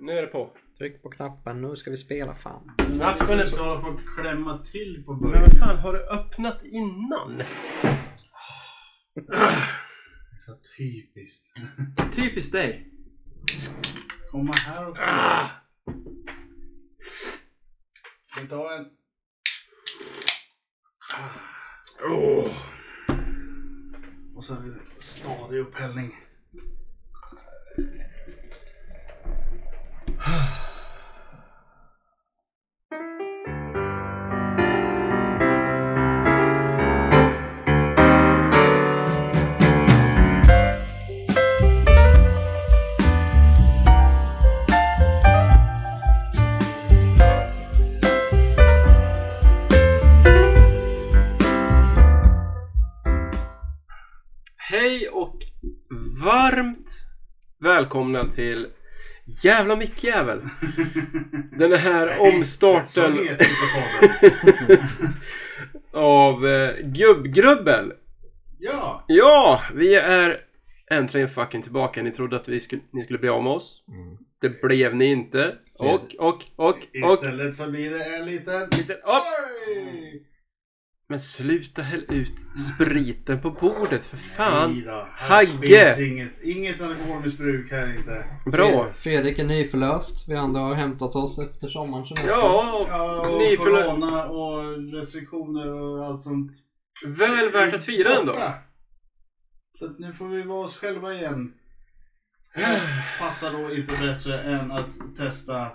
Nu är det på. Tryck på knappen, nu ska vi spela fan. Knappen är på. ska hålla på klämma till på Men början. vad fan, har du öppnat innan? Så typiskt. Typiskt dig. Komma här och vi ta en? Åh. Och så en stadig upphällning. Hej och varmt välkomna till Jävla mickjävel. Den här omstarten av eh, Gubbgrubbel. Ja! Ja, vi är äntligen fucking tillbaka. Ni trodde att vi skulle, ni skulle bli av med oss. Det blev ni inte. Och, och, och, och. Istället så blir det en liten... Lite upp. Men sluta häll ut spriten på bordet för fan. Nej då, här Hagge. Inget, inget alkoholmissbruk här inte. Bra. Fre- Fredrik är nyförlöst. Vi andra har hämtat oss efter sommarens semester. Ja, Ja, och corona och restriktioner och allt sånt. väl värt att fira ändå. Borta. Så att nu får vi vara oss själva igen. Passar då inte bättre än att testa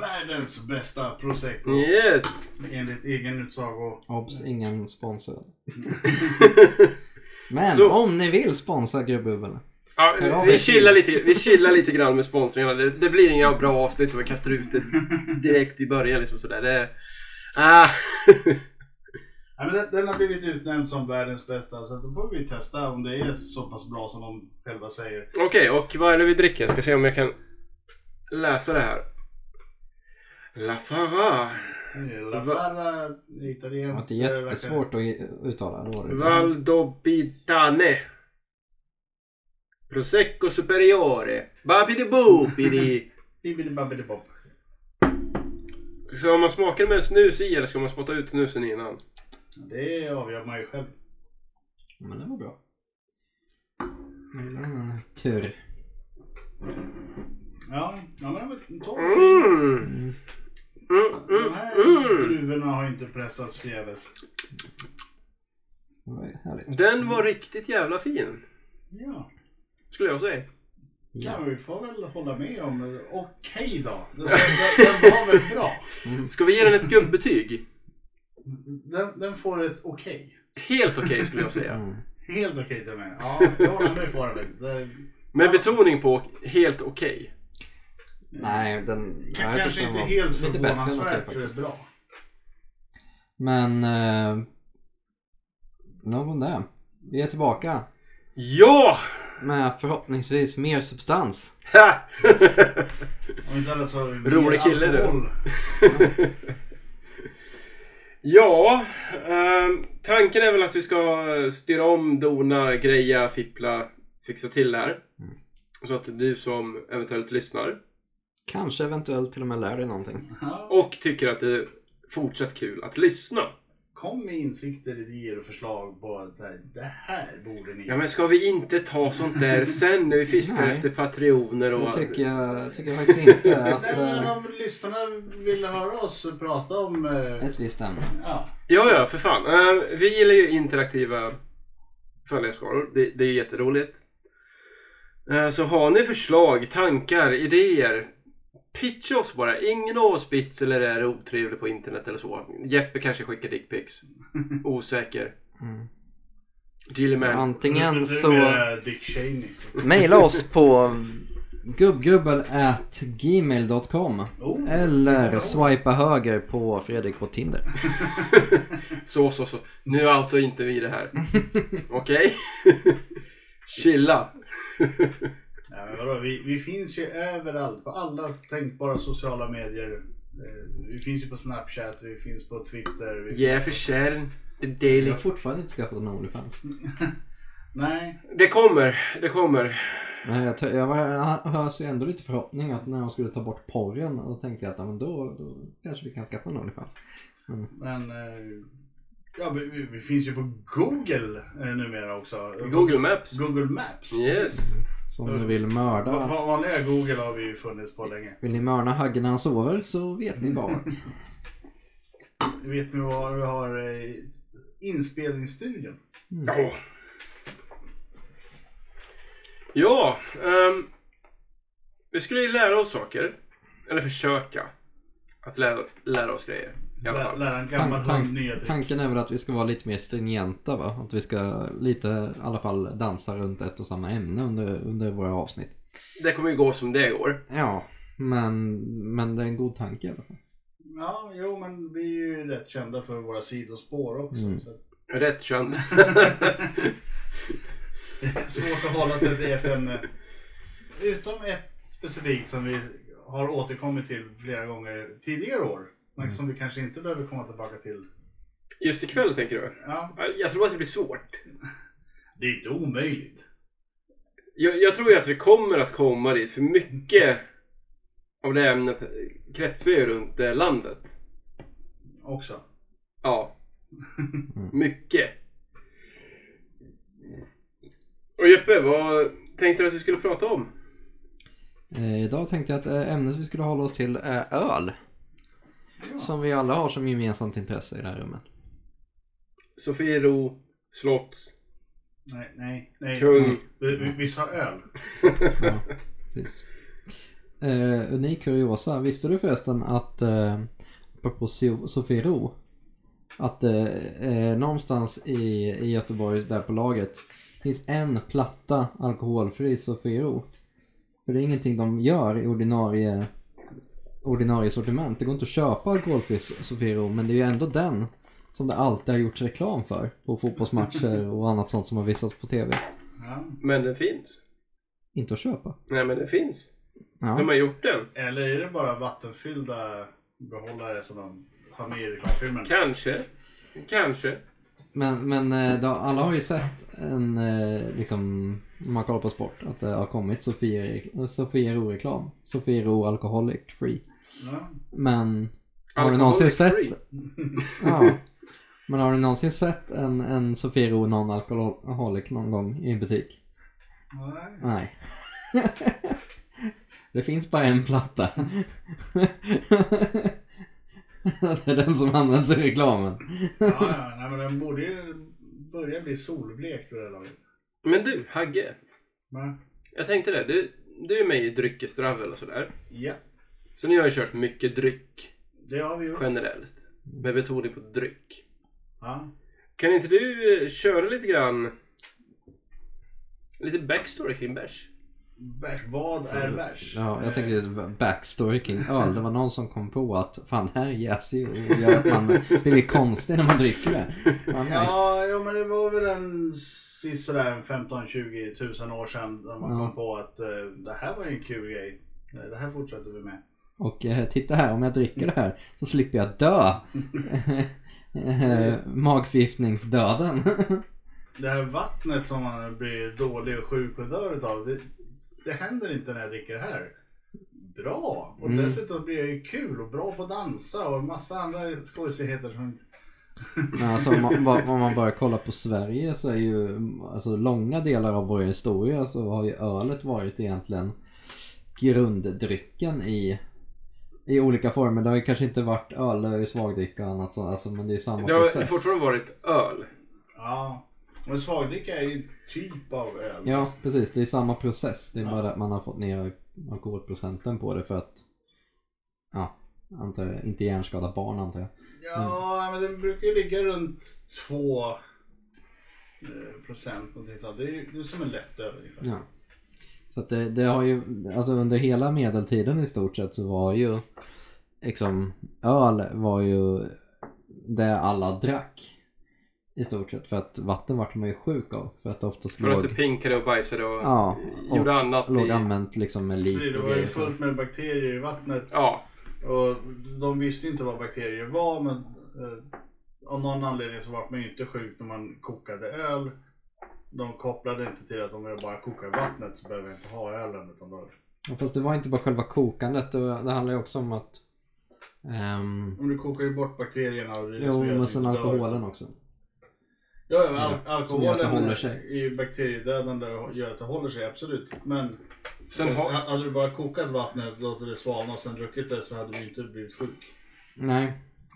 världens bästa prosecco. Yes. Enligt egen utsago. Obs, ingen sponsor. Men Så- om ni vill sponsra Gubbbubbel. Ja, Ja, vi, vi- chillar lite, vi chillar lite grann med sponsringen. Det, det blir inga bra avsnitt om vi kastar ut det direkt i början. Liksom sådär. Det, ah. Ja, men den, den har blivit utnämnd som världens bästa så att då får vi testa om det är så pass bra som de själva säger. Okej, och vad är det vi dricker? Jag ska se om jag kan läsa det här. La Farra. La Det italienskt. var inte jättesvårt att uttala. Det var det. Valdobitane. Prosecco superiore. Babidi boopidi. Bibbidi-babbidi-bopp. Ska man smaka med snus i eller ska man spotta ut snusen innan? Det avgör man ju själv. Men det var bra. Mm, tur. Ja, ja men det var en torr fin. Mm. Mm, De mm, här mm. druvorna har inte pressats förgäves. Det. Den var riktigt jävla fin. Ja, Skulle jag säga. ja. Ja. vi får väl hålla med om Okej då. Den, den, den var väl bra. Ska vi ge den ett gubbbetyg? Den, den får ett okej. Helt okej skulle jag säga. Mm. Helt okej till mig. Ja, jag håller med på. Det- Med betoning på helt okej. Nej, den... K- Kanske den inte var helt förvånansvärt bra. Men... Eh, nog om det. Vi är tillbaka. Ja! Med förhoppningsvis mer substans. Om inte annat så har vi mer Rolig kille, du. ja, ehm, tanken är väl att vi ska styra om, dona, greja, fippla, fixa till det här. Så att du som eventuellt lyssnar Kanske eventuellt till och med lär dig någonting. Och tycker att det är fortsatt kul att lyssna. Kom med insikter, idéer och förslag på att det här- det här borde ni Ja men ska vi inte ta sånt där sen när vi fiskar Nej. efter patrioner och... Det tycker jag, tycker jag faktiskt inte att... Nej, men Eh, om lyssnarna vill höra oss prata om... eh, ett visst ämne. Ja, Ja, ja, för fan. Eh, vi gillar ju interaktiva följarskaror. Det, det är jätteroligt. Eh, så har ni förslag, tankar, idéer. Pitcha oss bara. Ingen av oss bits eller är otrevlig på internet eller så. Jeppe kanske skickar dickpics. Osäker. Mm. Gilliman. Antingen så... Maila oss på gubbgubbel@gmail.com Oh. Eller swipa höger på Fredrik på Tinder. Så, så, så. Nu outar inte vi det här. Okej? Chilla. Ja, men vadå? Vi, vi finns ju överallt, på alla tänkbara sociala medier. Eh, Vi finns ju på Snapchat, vi finns på Twitter. Vi Yeah, för kärn. The Jag Daily. har fortfarande inte skaffat en Onlyfans. Nej, Det kommer, det kommer. Nej, jag, t- jag, var, jag hörs ju ändå lite förhoppning att när de skulle ta bort porren då tänkte jag att ja, men då, då kanske vi kan skaffa en Onlyfans. Men eh, ja, vi, vi, vi finns ju på Google eh, numera också. Google Maps. Google Maps. Yes. Så om ni vill mörda, va- Vanliga Google har vi ju funnits på länge. vill ni mörda Hagge när han sover så vet ni var. Vet ni var vi har eh, inspelningsstudion? Ja. Ja, ehm, vi skulle ju lära oss saker. Eller försöka att lära, lära oss grejer. Lära en gammal Tank- hund nya. Tanken är väl att vi ska vara lite mer stringenta va? Att vi ska lite i alla fall dansa runt ett och samma ämne under, under våra avsnitt. Det kommer ju gå som det går. Ja, men, men det är en god tanke i alla fall. Ja, jo men vi är ju rätt kända för våra sidospår också. Mm. Så Rätt känd. det är svårt att hålla sig till ett ämne. Utom ett specifikt som vi har återkommit till flera gånger tidigare år. Men Mm. som vi kanske inte behöver komma tillbaka till. Just ikväll tänker du? Ja, Jag tror att det blir svårt. det är inte omöjligt. Jag, jag tror ju att vi kommer att komma dit för mycket av det ämnet kretsar ju runt eh, landet. Också. Ja. Mycket. Och Jeppe, vad tänkte du att vi skulle prata om? Eh, idag tänkte jag att eh, ämnet vi skulle hålla oss till är öl. Som vi alla har som gemensamt intresse i det här rummet. Sofiero, slott, Nej, nej, nej. kung. Vi, vi, vi sa öl. Ja, precis. Eh, unik kuriosa. Visste du förresten att, eh, apropå So- Sofiero, att eh, eh, någonstans i, i Göteborg där på laget finns en platta alkoholfri Sofiero. För det är ingenting de gör i ordinarie, ordinarie sortiment. Det går inte att köpa alkoholfri Sofiero men det är ju ändå den som det alltid har gjorts reklam för på fotbollsmatcher och annat sånt som har visats på TV. Ja. Men den finns. Inte att köpa. Nej men den finns. Ja. Vem har gjort den? Eller är det bara vattenfyllda behållare som de har med i reklamfilmen? Kanske. Kanske. Men, men eh, då, alla har ju sett en, eh, liksom, om man kollar på sport, att det har kommit Sofiero- Sofiero-reklam. Sofiero Alcoholic Free. Ja. Men har du någonsin Alcoholic sett, ja, men har du någonsin sett en, en Sofiero non-alcoholic någon gång i en butik? Nej. Nej. det finns bara en platta. det är den som används i reklamen. Ja, ja, nej, men den borde ju börja bli solblekt vid det laget. Men du, Hagge. Va? Jag tänkte det. Du, du är med i Dryckestravel och sådär. Ja, Så ni har ju kört mycket dryck det har vi gjort. generellt. Med betoning på dryck. Ja. Kan inte du eh, köra lite grann lite backstory kring bärs? Vad är bärs? Ja, jag tänkte backstory kring öl. Det var någon som kom på att fan det här är jäsig och gör att man blir konstig när man dricker det. Ja, nice. Ja, jo, men det var väl en sådär 15-20 tusen år sedan när man Ja. kom på att eh, det här var ju en kul grej. Det här fortsätter vi med. Och eh, titta här, om jag dricker det här så slipper jag dö. Eh, Magförgiftningsdöden. Det här vattnet som man blir dålig och sjuk och dör utav. Det, det händer inte när jag dricker det här. Bra! Och Mm. dessutom blir jag ju kul och bra på att dansa och massa andra skojsigheter som alltså om man, om man bara kollar på Sverige så är ju alltså långa delar av vår historia så har ju ölet varit egentligen grunddrycken i i olika former. Det har ju kanske inte varit öl, det har ju svagdricka och annat sånt. Alltså, men det är samma Det har process. fortfarande varit öl. Ja, men svagdricka är ju en typ av öl. Ja, precis. Det är samma process. Det är Ja. bara att man har fått ner alkoholprocenten på det för att ja, antar jag, inte hjärnskada barn antar jag. Ja, men det brukar ju ligga runt 2 eh, procent någonting sånt. Det är ju det är som en lättöl ungefär. Ja. Så att det, det har ju, alltså under hela medeltiden i stort sett så var ju liksom öl var ju det alla drack. I stort sett för att vatten vart man ju sjuk av. För att det oftast För att låg, du pinkade och bajsade och Ja, och gjorde annat låg i... använt liksom med lik Det och var ju fullt med bakterier i vattnet. Ja, Och de visste inte vad bakterier var men eh, av någon anledning så var man ju inte sjuk när man kokade öl. De kopplade inte till att om jag bara kokar vattnet så behöver jag inte ha ölen. Utan då, Ja, Fast det var inte bara själva kokandet. Det, det handlar ju också om att... ehm, om du kokar ju bort bakterierna och det jo, men sen du dör. alkoholen också. Ja, ja al- alkoholen håller sig. är bakteriedödande och gör att det håller sig, absolut. Men Sen har... ha- hade du bara kokat vattnet, låtit det svalna och sen druckit det så hade du inte blivit sjuk. Nej.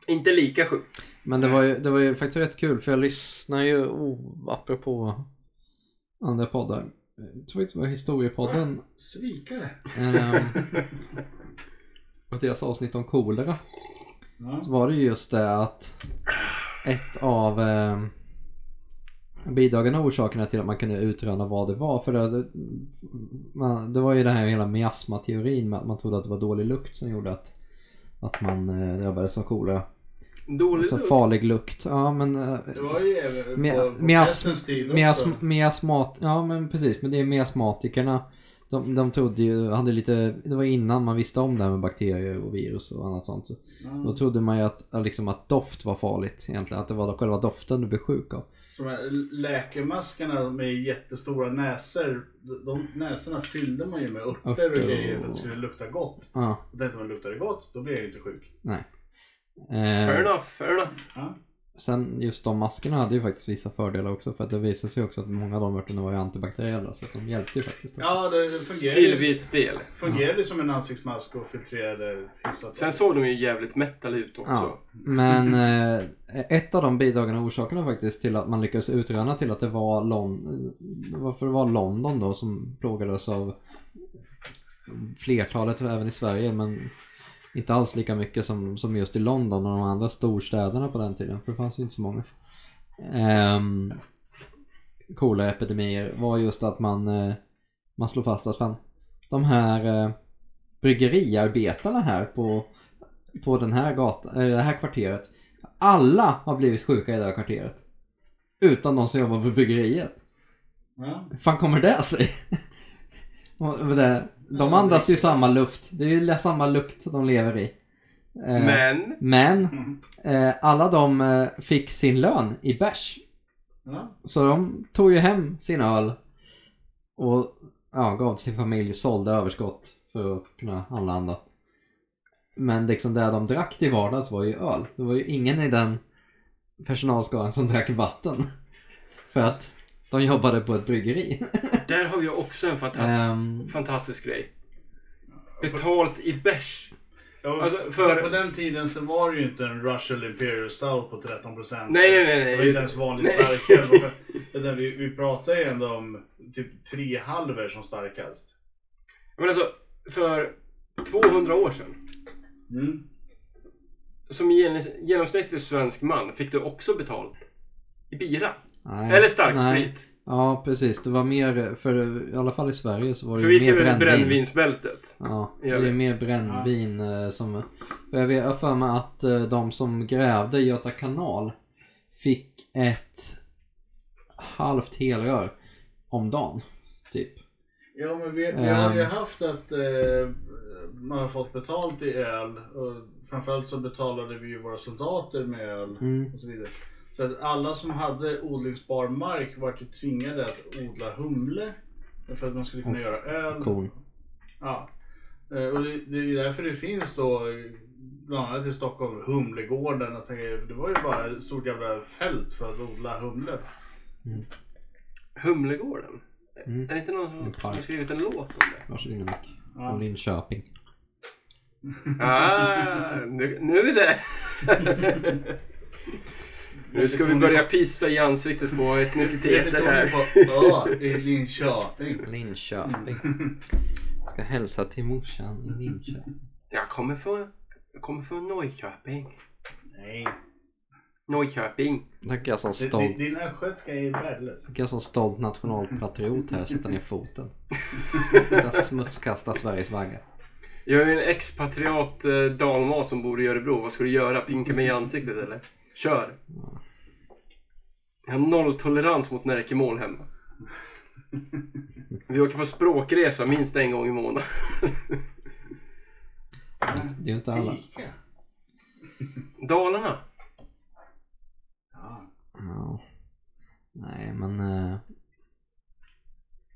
Inte lika sjukt. Men det var ju, det var ju faktiskt rätt kul för jag lyssnar ju, oh, apropå andra poddar. Jag tror inte det var historiepodden. Svikare. Ehm, och deras avsnitt om kolera. Ja. Så var det ju just det att ett av eh, bidragande orsakerna till att man kunde utröna vad det var. För det, man, det var ju den här hela miasmateorin med att man trodde att det var dålig lukt som gjorde att, att man eh, drabbades av kolera. Dålig Alltså lukt. farlig lukt. Ja men eh, Det var ju även Mia- på, på mias- pestens tid också. miasm, miasmat, ja men precis, men det är miasmatikerna. De, de trodde ju, hade lite, det var innan man visste om det här med bakterier och virus och annat sånt. Ja. Då trodde man ju att, liksom, att doft var farligt egentligen, att det var själva doften du blev sjuk av. De här läkemaskarna med jättestora näsor. De näsorna fyllde man ju med örter och grejer för att det skulle lukta gott. Ja, Och tänkte man luktar det gott, då blir jag inte sjuk. nej. Fair Eh, enough, fair enough. Ja. sen just de maskerna hade ju faktiskt vissa fördelar också för att det visade sig också att många av de örterna var ju antibakteriella så att de hjälpte ju faktiskt också. Ja, det fungerade, Till viss del. fungerade som en ansiktsmask och filtrerade hyfsat. Sen såg de ju jävligt metal ut också. Ja, men eh, ett av de bidragande orsakerna faktiskt till att man lyckades utröna till att det var Lon- varför det var London då som plågades av flertalet även i Sverige men inte alls lika mycket som, som just i London och de andra storstäderna på den tiden för det fanns ju inte så många. Um, Koleraepidemier var just att man, eh, man slog fast att fan, de här eh, bryggeriarbetarna här på på den här gatan, äh, det här kvarteret. Alla har blivit sjuka i det här kvarteret. Utan de som jobbar på bryggeriet. Ja. Fan kommer det sig? Och det, de andas ju samma luft. Det är ju samma lukt de lever i. Eh, Men, men Mm. eh, alla de eh, fick sin lön i bärs. Så de tog ju hem sin öl och ja, gav till sin familj sålde överskott för att kunna handla annat. Men liksom det de drack till vardags var ju öl. Det var ju ingen i den personalskaran som drack vatten. För att de jobbade på ett bryggeri. där har vi också en fantastisk, Ehm, fantastisk grej. Betalt i bärs. Ja, Alltså, för... På den tiden så var det ju inte en Russian Imperial Stout på 13%. Nej, nej, nej, nej. Det var inte ens vanlig starköl. Vi, vi pratar ju ändå om typ tre halver som starkast. Men alltså, för 200 år sedan. Mm. Som gen- genomsnittlig svensk man fick du också betalt. I bira. Nej, Eller nej. starksprit. Ja, precis. Det var mer, för i alla fall i Sverige så var det För ju vi mer tillhör brännvin. brännvinsbältet. Ja, det är mer brännvin eh, som... för Jag vet- jag har för mig att eh, de som grävde Göta kanal fick ett halvt helrör om dagen. Typ. Ja men vi, vi Ehm. har ju haft att eh, man har fått betalt i öl. Och framförallt så betalade vi ju våra soldater med öl. Mm. Och så vidare. Så att alla som hade odlingsbar mark var ju tvingade att odla humle. För att man skulle kunna göra öl. Korn. Ja. Eh, Och det, det är därför det finns då bland annat i Stockholm Humlegården och så Det var ju bara ett stort jävla fält för att odla humle. Humlegården. Mm. Är det inte någon som har skrivit en låt om det? Varsågod Nick. Ja. Från Linköping. Ah, nu, nu är där. nu ska vi börja pissa i ansiktet på etniciteter här. Ja, i Linköping. Linköping. Ska hälsa till morsan i Linköping. Jag kommer från, jag kommer från Norrköping. Nej. Norrköping. Tackar jag som stolt. din östgötska är värdelös. Tackar jag som stolt nationalpatriot här sätta ner foten. Smutskasta Sveriges vagga. Jag är en expatriat eh, dalmas som bor i Örebro. Vad ska du göra? Pinka mig i ansiktet eller? Kör! Jag har nolltolerans mot närkemål hemma. Vi åker på språkresa minst en gång i månaden. Det är inte alla. Fika. Dalarna. Ja. Ja. Nej men. eh,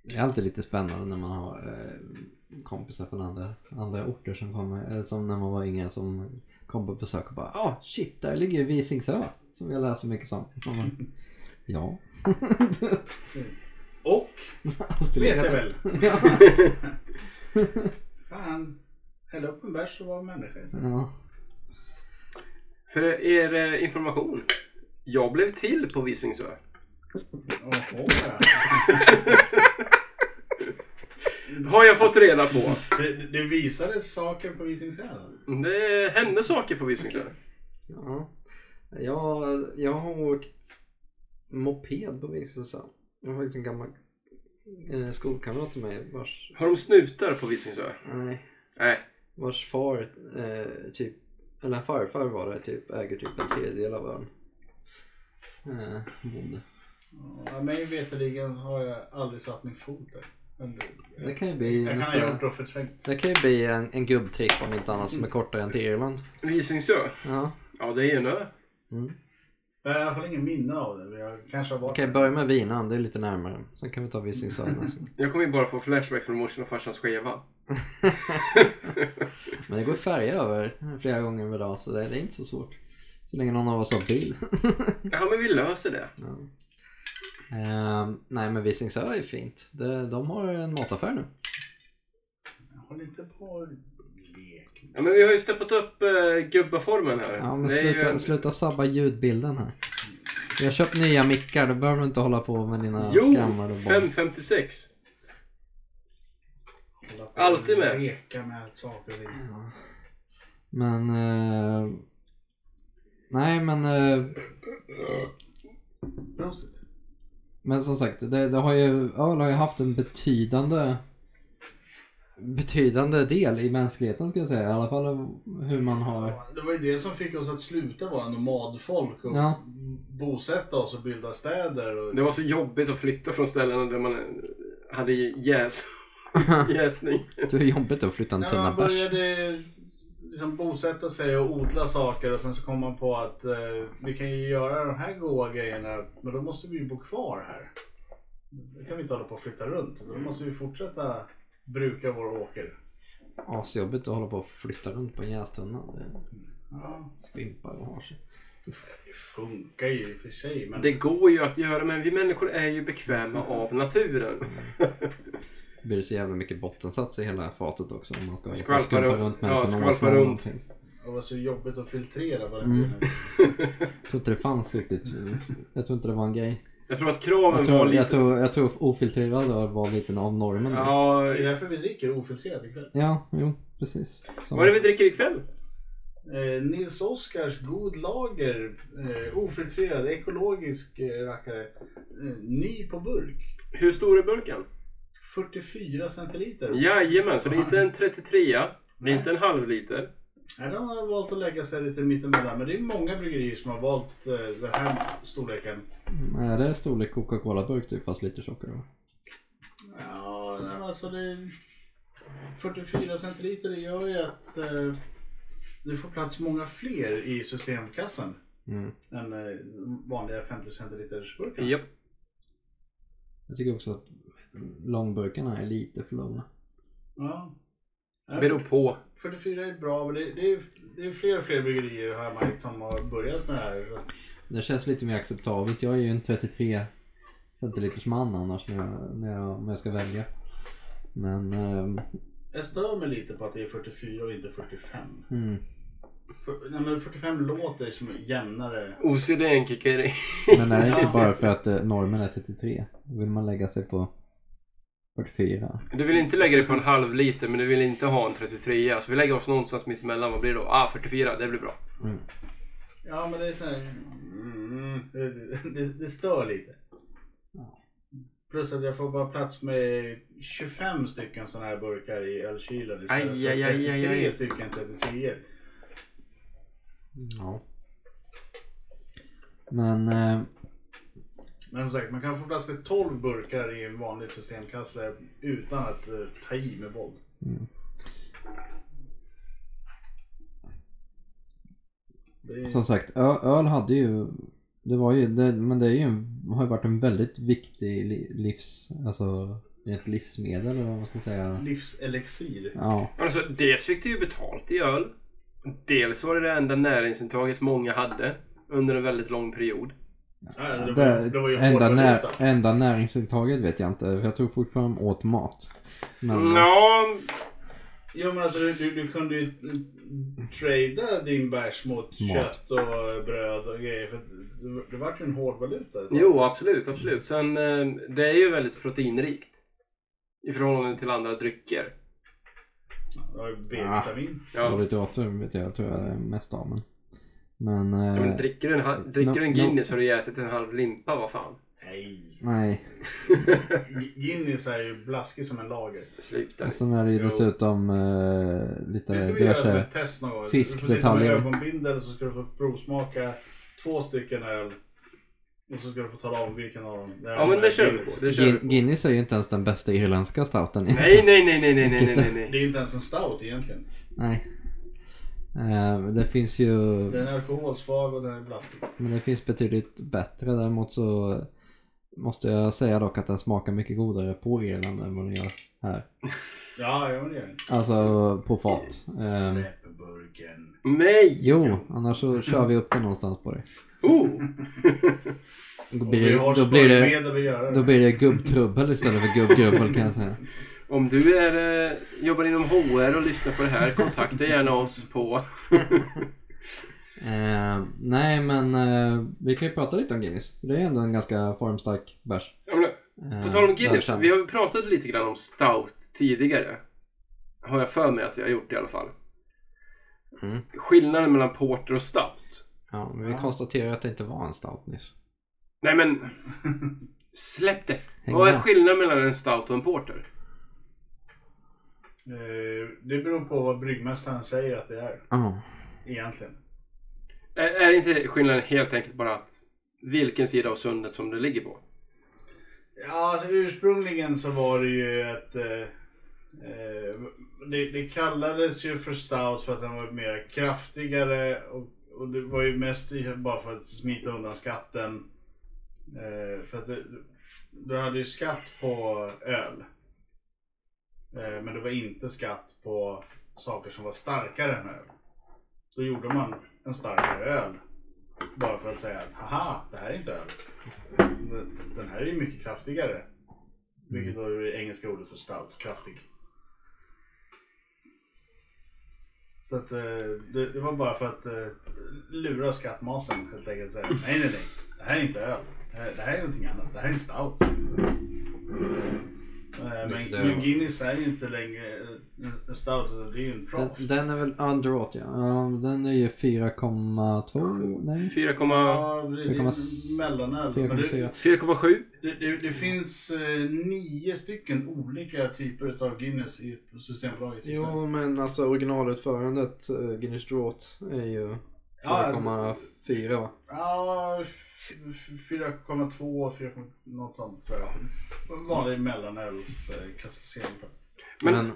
Det är alltid lite spännande när man har eh, kompisar från andra, andra orter som kommer, eller som när man var yngre som kom på besök och bara ah shit, där ligger ju Visingsö som jag läser mycket om. Och man, ja. Och, vet jag väl. Ja. Fan, häll upp en bärs och var människa ja. För er eh, information. Jag blev till på Visingsö. Oho, ja. Har jag fått reda på. det, det visades saker på Visingsö. Det hände saker på Visingsö. ja. Jag, jag har åkt moped på Visingsö. Jag har faktiskt en gammal eh, skolkamrat till mig vars, Har de snutar på Visingsö? nej, Nej. vars far eh, typ, eller farfar var det typ, äger typ en tredjedel av ön. Eh, bonde. Ja, mig veterligen har jag aldrig satt min fot där. Det, kan ju bli jag kan ha nästa, gjort och förträngt. det kan ju bli en, en gubbtripp om inte annat som är kortare än till Irland. Visingsö? Ja. Ja, det är en ö. Mm. Jag har i alla fall ingen minne av det. men Jag kanske har varit Okej, börja med Vinan, det är lite närmare. Sen kan vi ta Visingsö nästa. Jag kommer ju bara få flashbacks från morsan och farsans skeva. Men det går färja över flera gånger per dag så det, det är inte så svårt. Så länge någon av oss har bil. Ja, men vi löser det. ja. Ehm, nej men Visingsö är fint. Det, de har en mataffär nu. Jag håller inte på och lek. Ja, men vi har ju steppat upp uh, gubbaformen här. Ja men Det är ju sluta, sluta sabba ljudbilden här. Jag har köpt nya mickar, då behöver du inte hålla på med dina Jo! skammar och barn. 556. Hålla på och Alltid med. Leka med saker och ting. Men... eh, nej men... eh, Prosit. Men som sagt, det, det har ju, öl har ju haft en betydande betydande del i mänskligheten ska jag säga. I alla fall hur man har... Det var ju det som fick oss att sluta vara nomadfolk och Ja. bosätta oss och bilda städer. Och... Det var så jobbigt att flytta från ställen där man hade jäs. jäsning. Det är jobbigt att flytta en tunna man bärs. Liksom bosätta sig och odla saker och sen så kom man på att eh, vi kan ju göra de här goda grejerna men då måste vi ju bo kvar här. Då kan vi inte hålla på och flytta runt. Då måste vi fortsätta bruka vår åker. Asjobbigt att hålla på och flytta runt på en jästunna. Det Ja, skvimpar och har sig. det funkar ju i och för sig men Det går ju att göra men vi människor är ju bekväma av naturen. Det blir så jävla mycket bottensats i hela fatet också om man ska skumpa runt. med Ja, snål runt. det var så jobbigt att filtrera vad det Mm. Jag tror inte det fanns riktigt. Jag tror inte det var en grej. Jag tror att kraven Jag tror, var lite... jag tror, jag tror ofiltrerad öl var lite av normen. Ja, Det är därför vi dricker ofiltrerat ikväll. Ja, jo, precis. Så. vad är det vi dricker ikväll? Eh, Nils Oskars God Lager, eh, ofiltrerad, ekologisk eh, rackare. Eh, ny på burk. Hur stor är burken? 44 centiliter. Jajamän, så det är inte en 33 Det är inte en halv liter. Nej, de har valt att lägga sig lite mittemellan. Men det är många bryggerier som har valt eh, den här storleken. Är det storlek Coca-Cola-burk typ fast lite tjockare? va? Ja, nej, men alltså det... 44 centiliter det gör ju att eh, det får plats många fler i systemkassan Mm. än eh, vanliga 50 centiliters burkar. Japp. Jag tycker också att långburkarna är lite för långa. Ja. Nej, Beror på. 44 är bra, men det, det, är, det är fler och fler bryggerier har jag märkt som har börjat med det här. Det känns lite mer acceptabelt. Jag är ju en 33 centiliters man annars när jag, när jag, om jag ska välja. Men, ehm, Jag stör mig lite på att det är 44 och inte 45. mm. För, nej, men 45 låter som jämnare. OCDn kickar in. Men är det inte bara för att eh, normen är 33? Då vill man lägga sig på 44. Du vill inte lägga dig på en halv liter men du vill inte ha en 33 Så vi lägger oss någonstans mitt emellan. Vad blir det då? Ah, 44. Det blir bra. Mm. Ja, men det är så här, mm, det, det, det stör lite. Plus att jag får bara plats med 25 stycken sådana här burkar i ölkylen istället Aj, för aj, aj, aj, 33 aj. stycken 33 Ja. Men, eh, Men som sagt, man kan få plats med 12 burkar i en vanlig systemkasse utan att eh, ta i med våld. Det är, som sagt, ö, öl hade ju det var ju, det, men det är ju har ju varit en väldigt viktig li, livs, alltså ett livsmedel eller vad man ska säga. Livselixir. Ja, Alltså, dels fick du ju betalt i öl. Dels var det det enda näringsintaget många hade under en väldigt lång period. Ja, det, var, det, det var ju enda, när, enda näringsintaget vet jag inte. Jag tror fortfarande de åt mat. Men, Ja, Jo men alltså du, du, du kunde ju trada din bärs mot Mat. kött och bröd och grejer. För det, det vart ju en hårdvaluta. jo absolut, absolut. Sen eh, det är ju väldigt proteinrikt. I förhållande till andra drycker. Ju B-vitamin. Ja. kolhydrater vet jag, tror jag det är mest av. Men, men, eh, men dricker du en, ha- dricker du en no- Guinness har du ätit en halv limpa, vad fan. Nej. nej. Guinness är ju blaskig som en lager. Sluta. Och sen är det ju dessutom eh, lite diverse. fiskdetaljer. Du får sitta med ögonbindel så ska du få provsmaka två stycken öl. Och så ska du få tala om vilken av dem. Ja men det kör vi på. Guinness. Det kör vi Gin- på. Guinness är ju inte ens den bästa irländska stouten. Nej, nej, nej, nej, nej, nej, nej, nej, Det är inte ens en stout egentligen. Nej. Eh, det finns ju, Den är alkoholsvag och den är blaskig. men det finns betydligt bättre. Däremot så måste jag säga dock att den smakar mycket godare på Irland än vad den gör här. Ja, ja men det gör den. Alltså på fat. Eh, Släpp burken. Nej! jo, annars så kör vi upp den någonstans på det. Oh! Då blir det, då blir det, då blir det gubbtrubbel istället för gubbgrubbel kan jag säga. Om du är, eh, jobbar inom HR och lyssnar på det här, kontakta gärna oss på... Eh, nej men eh, vi kan ju prata lite om Guinness. Det är ändå en ganska formstark bärs. Ja, men, Eh, På tal om Guinness, välkänd. vi har ju pratat lite grann om stout tidigare. Har jag för mig att vi har gjort i alla fall. Mm. Skillnaden mellan porter och stout. Ja, men vi konstaterar att det inte var en stout nyss. Nej men, släpp det. Häng Vad är skillnaden mellan en stout och en porter? Eh, Det beror på vad bryggmästaren säger att det är. Ja. Egentligen. Är, är inte skillnaden helt enkelt bara att vilken sida av sundet som det ligger på? Ja, alltså ursprungligen så var det ju ett... Eh, eh, det, det kallades ju för stout för att den var mer kraftigare och, och det var ju mest bara för att smita undan skatten. Eh, för att det, du hade ju skatt på öl. Eh, men det var inte skatt på saker som var starkare än öl. Då gjorde man en starkare öl. Bara för att säga, haha, det här är inte öl. Den här är ju mycket kraftigare. Vilket då är det engelska ordet för stout, kraftig. Så att eh, det, det var bara för att eh, lura skattmasen helt enkelt. Säga, nej, nej, nej. Det här är inte öl. Det här är någonting annat. Det här är en stout. Eh, Men, men Guinness är ju inte längre en- en stout. Det är ju en Den, draft. den är väl underåt ja. ja. Den är ju 4,2? Nej. 4,7? Ja, det, det är 4,4. mellanöl. Men det, 4,4. Det, det, finns eh, nio stycken olika typer av Guinness i Systembolaget. Jo men alltså originalutförandet uh, Guinness Draught är ju Ja, 4,4 va? Ja, f- f- 4,2, 4, något sånt tror jag. Vanlig mellanölsklassificering. Men- Men,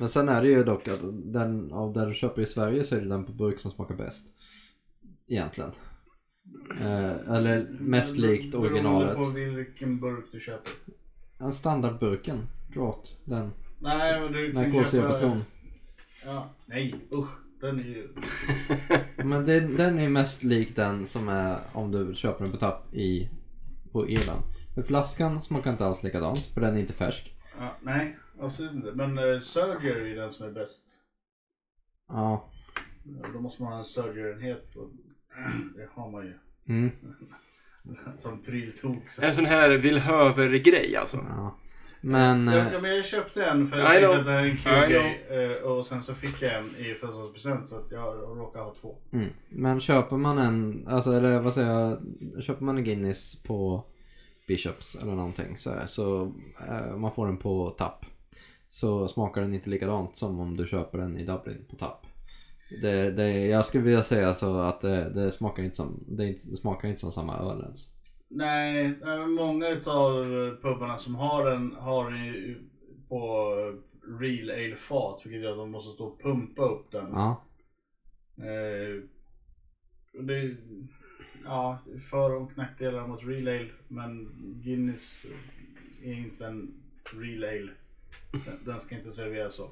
men sen är det ju dock att den av där du köper i Sverige så är det den på burk som smakar bäst. Egentligen. Eh, eller mest likt originalet. Beroende på vilken burk du köper. Ja, standardburken. Draught. Den. Nej, men du kan kolsyrapatron. Ja, nej usch. Den är ju... Men det, den är mest lik den som är om du köper den på tapp i, på Irland. För flaskan smakar inte alls likadant för den är inte färsk. Ja, nej, absolut inte. Men uh, Surger är ju den som är bäst. Ja. Då måste man ha en Surger-enhet. och Det har man ju. Mm. Som pryltok. så. En sån här villhöver-grej alltså. ja. Men... Ja, eh, ja, men jag köpte en för jag know. att det här är en kul grej. eh, Och sen så fick jag en i födelsedagspresent så att jag råkar ha två. Mm. Men köper man en, alltså eller vad säger jag, köper man en Guinness på Bishops eller någonting så, här, så eh, man får den på tapp. Så smakar den inte likadant som om du köper den i Dublin på tapp. Det, det, jag skulle vilja säga så att det, det smakar inte som, det, inte, det smakar inte som samma öl ens. Nej, många utav pubarna som har den har den ju på real ale fat vilket gör att de måste stå och pumpa upp den. Ja. Eh, och det, ja, för och nackdelar mot real ale men Guinness är inte en Real Ale. Den, den ska inte serveras så.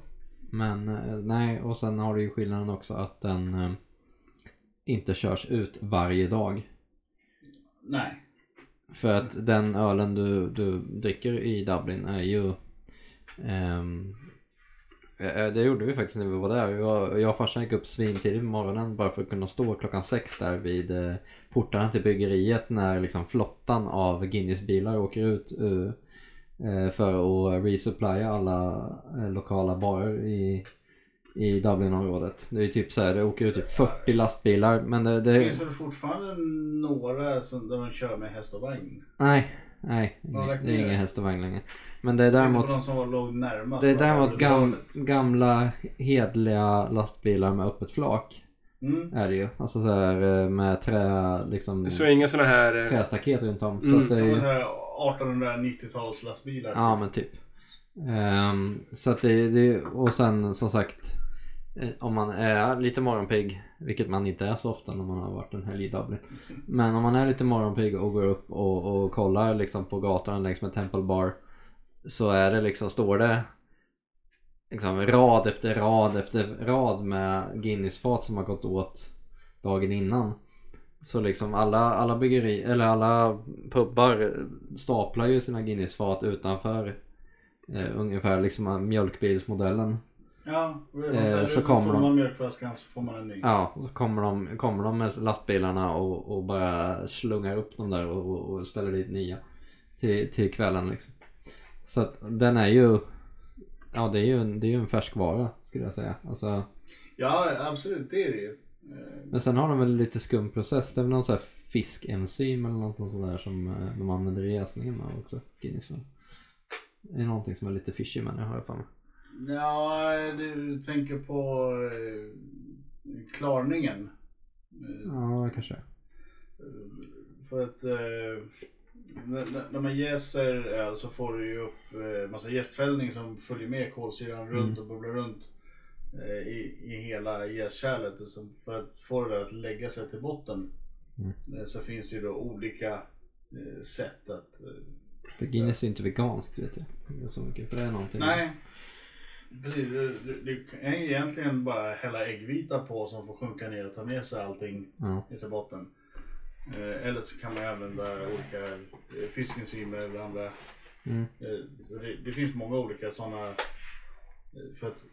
Men eh, nej, och sen har du ju skillnaden också att den eh, inte körs ut varje dag. Nej. För att den ölen du, du dricker i Dublin är ju eh, Det gjorde vi faktiskt när vi var där. Jag, jag och farsan gick upp svintidigt på morgonen bara för att kunna stå klockan sex där vid eh, portarna till bryggeriet när liksom flottan av Guinness-bilar åker ut för att resuppplya alla lokala barer i, i Dublinområdet. Det är typ så här, det åker ut typ 40 lastbilar men det, Det det finns väl fortfarande några som, där man kör med häst och vagn. Nej, nej. Det är det? ingen häst och vagn längre. Men det är Däremot... däremot, De som var låg närmast. det är däremot gam, gamla hedliga lastbilar med öppet flak. Mm. Är det ju. Alltså så här eh, med trä, liksom Så inga såna här... eh, trästaket runt om. Så Mm. att det är De ju, här 1890-tals lastbilar. ja men typ. Ehm, så att det, det, och sen som sagt Eh, om man är lite morgonpigg, vilket man inte är så ofta när man har varit en helg i Dublin. Men om man är lite morgonpigg och går upp och, och kollar liksom på gatan längs med Temple Bar så är det liksom, står det liksom rad efter rad efter rad med Guinness-fat som har gått åt dagen innan. Så liksom alla, alla byggeri, eller alla pubbar staplar ju sina Guinness-fat utanför eh, ungefär liksom mjölkbilsmodellen. Ja, Eh, så kommer de- man mjölkflaskan så får man en ny. Ja, så kommer de, kommer de med lastbilarna och, och bara slungar upp dem där och, och ställer dit nya till, till kvällen liksom. Så att den är ju, ja det är ju en, det är ju en färskvara skulle jag säga. Alltså, Ja, absolut. Det är det ju. Eh, men sen har de väl lite skum process. Det är väl någon sån här fiskenzym eller något sånt där som eh, de använder i jäsningen med också. Guinness väl. Det är någonting som är lite fishy med det har jag för mig. Ja, du tänker på eh, klarningen. Eh, Ja, kanske är. För att eh, när, man jäser öl så får du ju upp eh, massa jästfällning som följer med kolsyran runt och bubblar runt eh, i, i hela jäskärlet. För att få det där att lägga sig till botten Mm. eh, så finns det ju då olika eh, sätt att eh, För Guinness är ju inte veganskt vet jag. Så mycket. För det är någonting. Nej. Precis, du, du, du kan egentligen bara hälla äggvita på som får sjunka ner och ta med sig allting Ja. ner till botten. Eh, eller så kan man använda olika eh, fiskenzymer eller andra. Mm. Eh, det, det finns många olika sådana eh, för att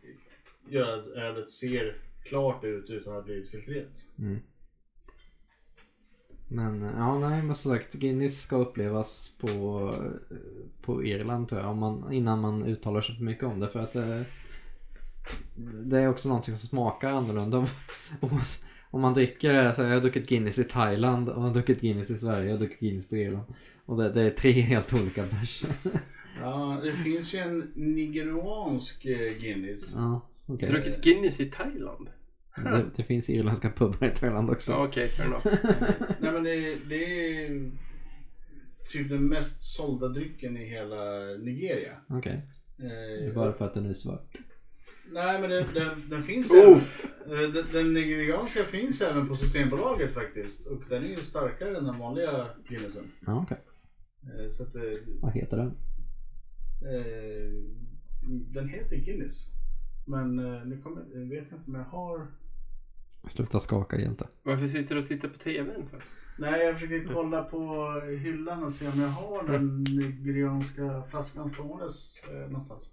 göra att ölet ser klart ut utan att bli filtrerat. Mm. Men eh, ja, nej men som sagt Guinness ska upplevas på, eh, på Irland tror jag. Om man, innan man uttalar sig för mycket om det. För att det, det är också någonting som smakar annorlunda. Om, man dricker, så jag har druckit Guinness i Thailand och jag har druckit Guinness i Sverige och jag har druckit Guinness på Irland. Och det, det är tre helt olika bärs. Ja, det finns ju en nigeriansk eh, Guinness. ja, okej. Druckit Guinness i Thailand? Det, det finns irländska pubbar i Thailand också. Ja, okej, fair enough. Nej men det, det är typ den mest sålda drycken i hela Nigeria. Okej. Det är Eh, bara för att den är svart. Nej men den, den, den finns även. eh, Den, den nigerianska finns även på Systembolaget faktiskt. Och den är ju starkare än den vanliga Guinnessen. Ja, okej. Eh, Så att det, Vad heter den? eh, den heter Guinness. Men eh, nu kommer, jag vet inte om jag har. Sluta skaka hjälte. Varför sitter du och tittar på TVn för? Nej jag försöker kolla på hyllan och se om jag har den nigerianska flaskan ståendes eh, någonstans.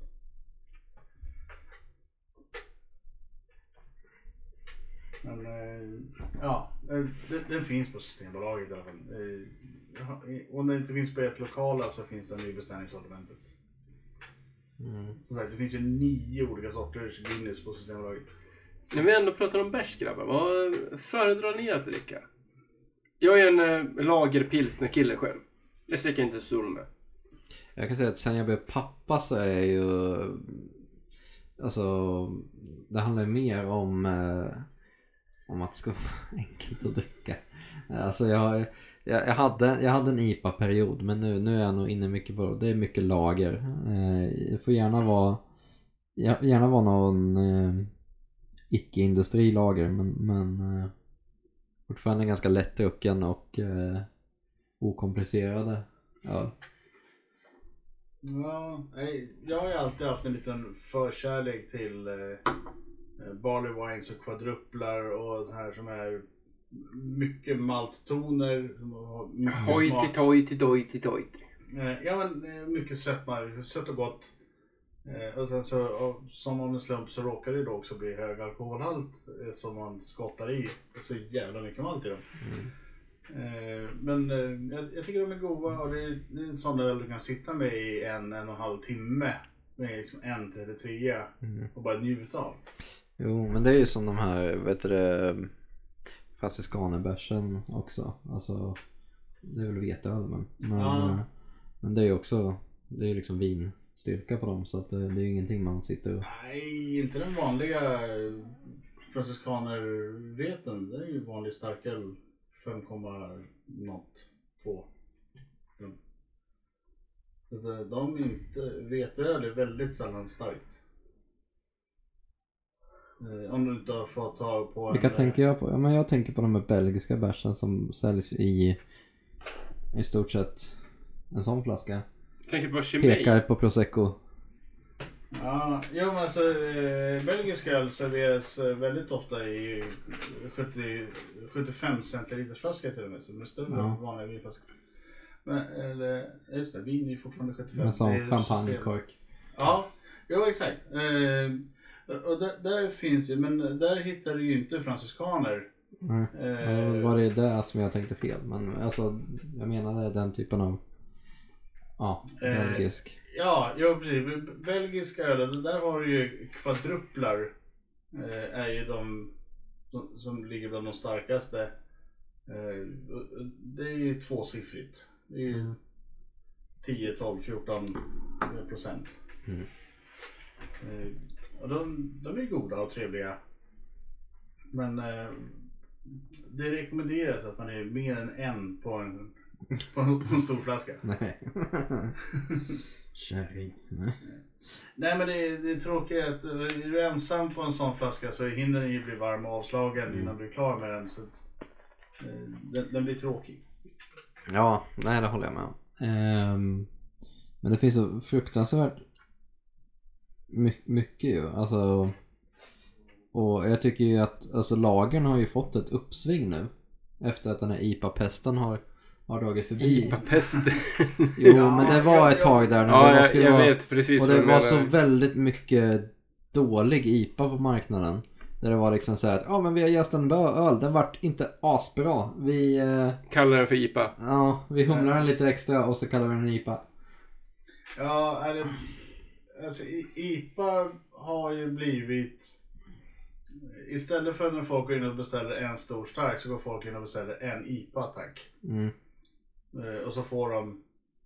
Men eh, ja, eh, den, den finns på Systembolaget i alla fall. Eh, har- Om den inte finns på ert lokala så finns den i beställningssortimentet. Mm. Som sagt, det finns ju nio olika sorters Guinness på Systembolaget. När vi ändå pratar om bärs grabbar, vad föredrar ni att dricka? Jag är en äh, lagerpilsnerkille själv. Det sticker jag inte sol med. Jag kan säga att sen jag blev pappa så är jag ju Alltså Det handlar ju mer om eh, Om att det ska vara enkelt att dricka Alltså jag jag, jag, hade, jag hade en IPA-period men nu, nu är jag nog inne mycket på Det är mycket lager eh, Det får gärna vara Gärna vara någon eh, Icke-industrilager men, men eh, Fortfarande ganska lättdrucken och eh, Okomplicerade öl Ja, jag har ju alltid haft en liten förkärlek till eh, barley wines och kvadruplar och så här som är mycket malttoner. som har mycket Hojti smak. tojti dojti dojti. Eh, Ja men eh, mycket sötma, sött och gott. Eh, Och sen så som av en slump så råkar det då också bli hög alkoholhalt eh, som man skottar i. Så jävla mycket malt i dem. Eh, Men jag, jag tycker de är goda och det är, det är en sån där du kan sitta med i en, en och en halv timme. Med liksom en 33 Mm. och bara njuta av. Jo, men det är ju som de här, vet du det, franciskanerbärsen också. Alltså, det är väl veteöl men. Men, Ja. men det är ju också, det är ju liksom vinstyrka på dem så att det, det är ju ingenting man sitter och... Nej, inte den vanliga eh, franciskanerveten. Det är ju vanlig starköl 5, något, 2. Mm. Så det- De är inte, veteöl är väldigt sällan starkt. Eh, Om du inte har fått tag på Vilka en... tänker jag på? Ja men jag tänker på de här belgiska bärsen som säljs i i stort sett en sån flaska. Tänker på Chimay. Pekar på prosecco. Ja, jo men alltså eh, belgisk öl serveras eh, väldigt ofta i 70, 75 centiliters flaska till och med. Så de är större Ja. än vanliga vinflaskor. Men eller, just det, vin är ju fortfarande 75. Med sån Det är ju champagnekork. Ja, jo exakt. Eh, och där, där finns ju, men där hittar du ju inte franciskaner. Nej. Eh, var det det som jag tänkte fel. Men alltså jag menade den typen av ja, Eh, belgisk. Ja, jo precis. Belgiska öl, där har du ju kvadruplar. Eh, är ju de som, som ligger bland de starkaste. Eh, det är ju tvåsiffrigt. Det är ju Mm. 10, 12, 14 procent. Mm. Eh, och de, de är goda och trevliga. Men eh, det rekommenderas att man är mer än en på en, på en, på en stor flaska. Nej. Kärring. Nej. Nej men det, det är tråkigt att är du ensam på en sån flaska så hinner den ju bli varm och avslagen Mm. innan du är klar med den. Så att, eh, den, den blir tråkig. Ja, nej det håller jag med om. Ehm, men det finns så fruktansvärt my- mycket ju. Alltså, och jag tycker ju att alltså, lagern har ju fått ett uppsving nu. Efter att den här IPA-pesten har, har dragit förbi. IPA-pest. Jo, Ja, men det var ja, ett tag där när ja, det var, jag, skulle jag vara, vet precis Och det var så väldigt mycket dålig IPA på marknaden. Där det var liksom så här att ja men vi har just en öl, den vart inte asbra. Vi, eh, Kallar den för IPA. ja, vi humlar den lite extra och så kallar vi den IPA. Ja, är det, alltså, IPA har ju blivit Istället för när folk går in och beställer en stor stark så går folk in och beställer en IPA tack. Mm. Eh, Och så får de,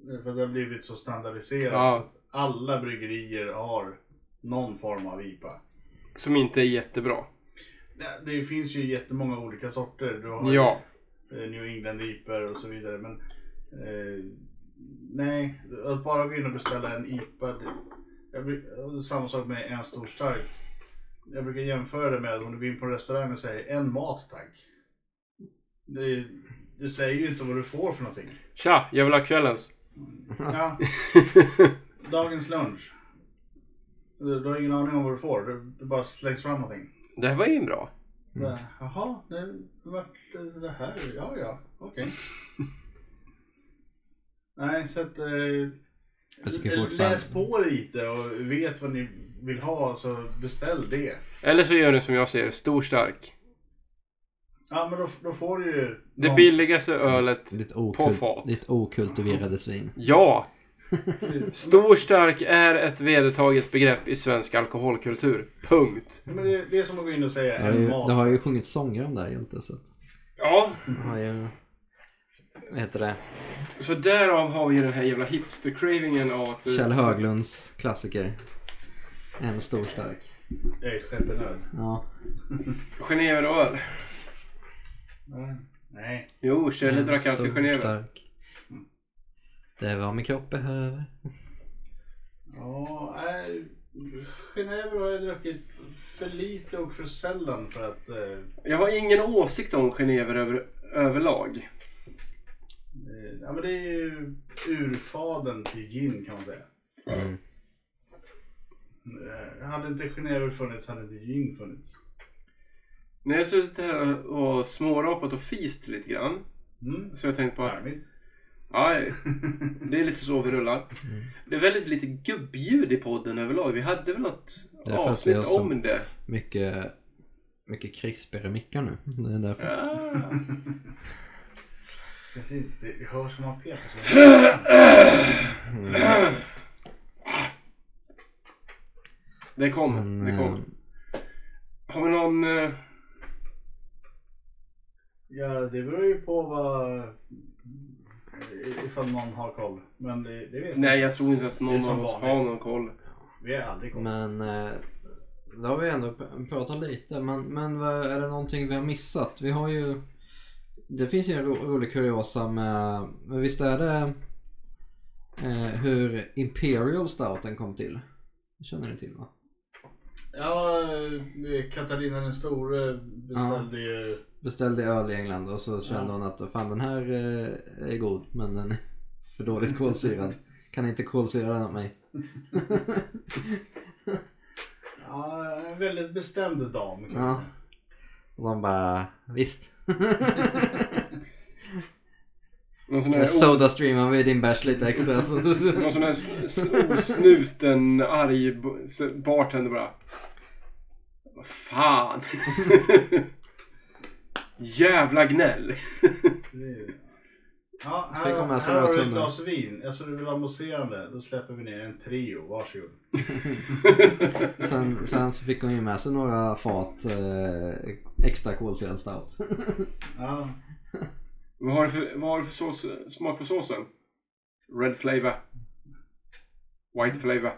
eh, för det har blivit så standardiserat. Ja. att Alla bryggerier har någon form av IPA. Som inte är jättebra. Det, finns ju jättemånga olika sorter. Du har Ja. eh, New England IPA och så vidare. Men eh, nej, att bara gå in och beställa en IPA. Det, samma sak med en stor stark. Jag brukar jämföra det med om du går in på en restaurang och säger en mat tack. Det, det säger ju inte vad du får för någonting. Tja, jag vill ha kvällens. Ja, dagens lunch. Du, du har ingen aning om vad du får. Du, du bara slängs fram någonting. Det här var ju bra. Mm. Jaha, det vart det här? Ja, ja, okej. Nej, så att... Eh, Jag tycker fortfarande- läs på lite och vet vad ni vill ha så beställ det. Eller så gör du som jag säger, stor stark. Ja, men då, då får du ju... Det någon- billigaste ölet. Ditt, På okult, fat. ditt okultiverade svin. Ja! Stor stark är ett vedertaget begrepp i svensk alkoholkultur. Punkt. Ja, men det, det är som att gå in och säga en ju, mat. det har ju sjungit sånger om det här Hjälte så att Ja, har ju... Vad heter det? så därav har vi ju den här jävla hipster-cravingen av att... Kjell Höglunds klassiker. En stor stark. Det är ett. Ja. Geneveröl. Nej. Jo, Kjell En drack alltid stor Genever. stark. Det är vad min kropp behöver. Ja, nej. Genever har jag druckit för lite och för sällan för att... Eh, Jag har ingen åsikt om Genever över, överlag. eh, ja, men det är ju urfaden till gin kan man säga. Mm. Eh, Hade inte Genever funnits hade inte gin funnits. När jag suttit här och smårapat och fist lite grann. Mm. Så jag tänkte på att Charmigt. ja, det är lite så vi rullar. Mm. Det är väldigt lite gubbljud i podden överlag. Vi hade väl något Det avsnitt så- om det. Mycket, mycket krispigare mickar nu. Det är därför. Ja. Precis, det hörs som man petar Mm. Det kom. Sen, det eh, kom. Har vi någon... Ja, det beror ju på vad... Ifall någon har koll. Men det, det vet Nej, jag tror inte att Det någon av oss har någon koll. Vi har aldrig koll. Men eh, då har vi ändå pr- pratat lite. Men, men vad, är det någonting vi har missat? Vi har ju... Det finns ju en ro, rolig kuriosa med... Men visst är det eh, hur Imperial Stouten kom till? Det känner ni till va? Ja, eh, Katarina den store beställde ju... Beställde öl i England och så kände Ja. hon att fan den här eh, är god men den är för dåligt kolsyrad. Kan inte kolsyra den åt mig. Ja, en väldigt bestämd dam. Ja. Och de bara visst. Någon sån här, o- Soda streamar vi din bärs lite extra. Så någon sån här osnuten, arg bartender bara. Vad fan. Jävla gnäll. Ja, Fick här, här några har du ett glas vin. Jag tror du vill ha mousserande. Då släpper vi ner en trio. Varsågod. sen, sen så fick hon ju med sig några fat eh, extra kolsyrad stout. Ja, Vad har du för, vad har du för sås, smak på såsen? Red flavor. White flavor.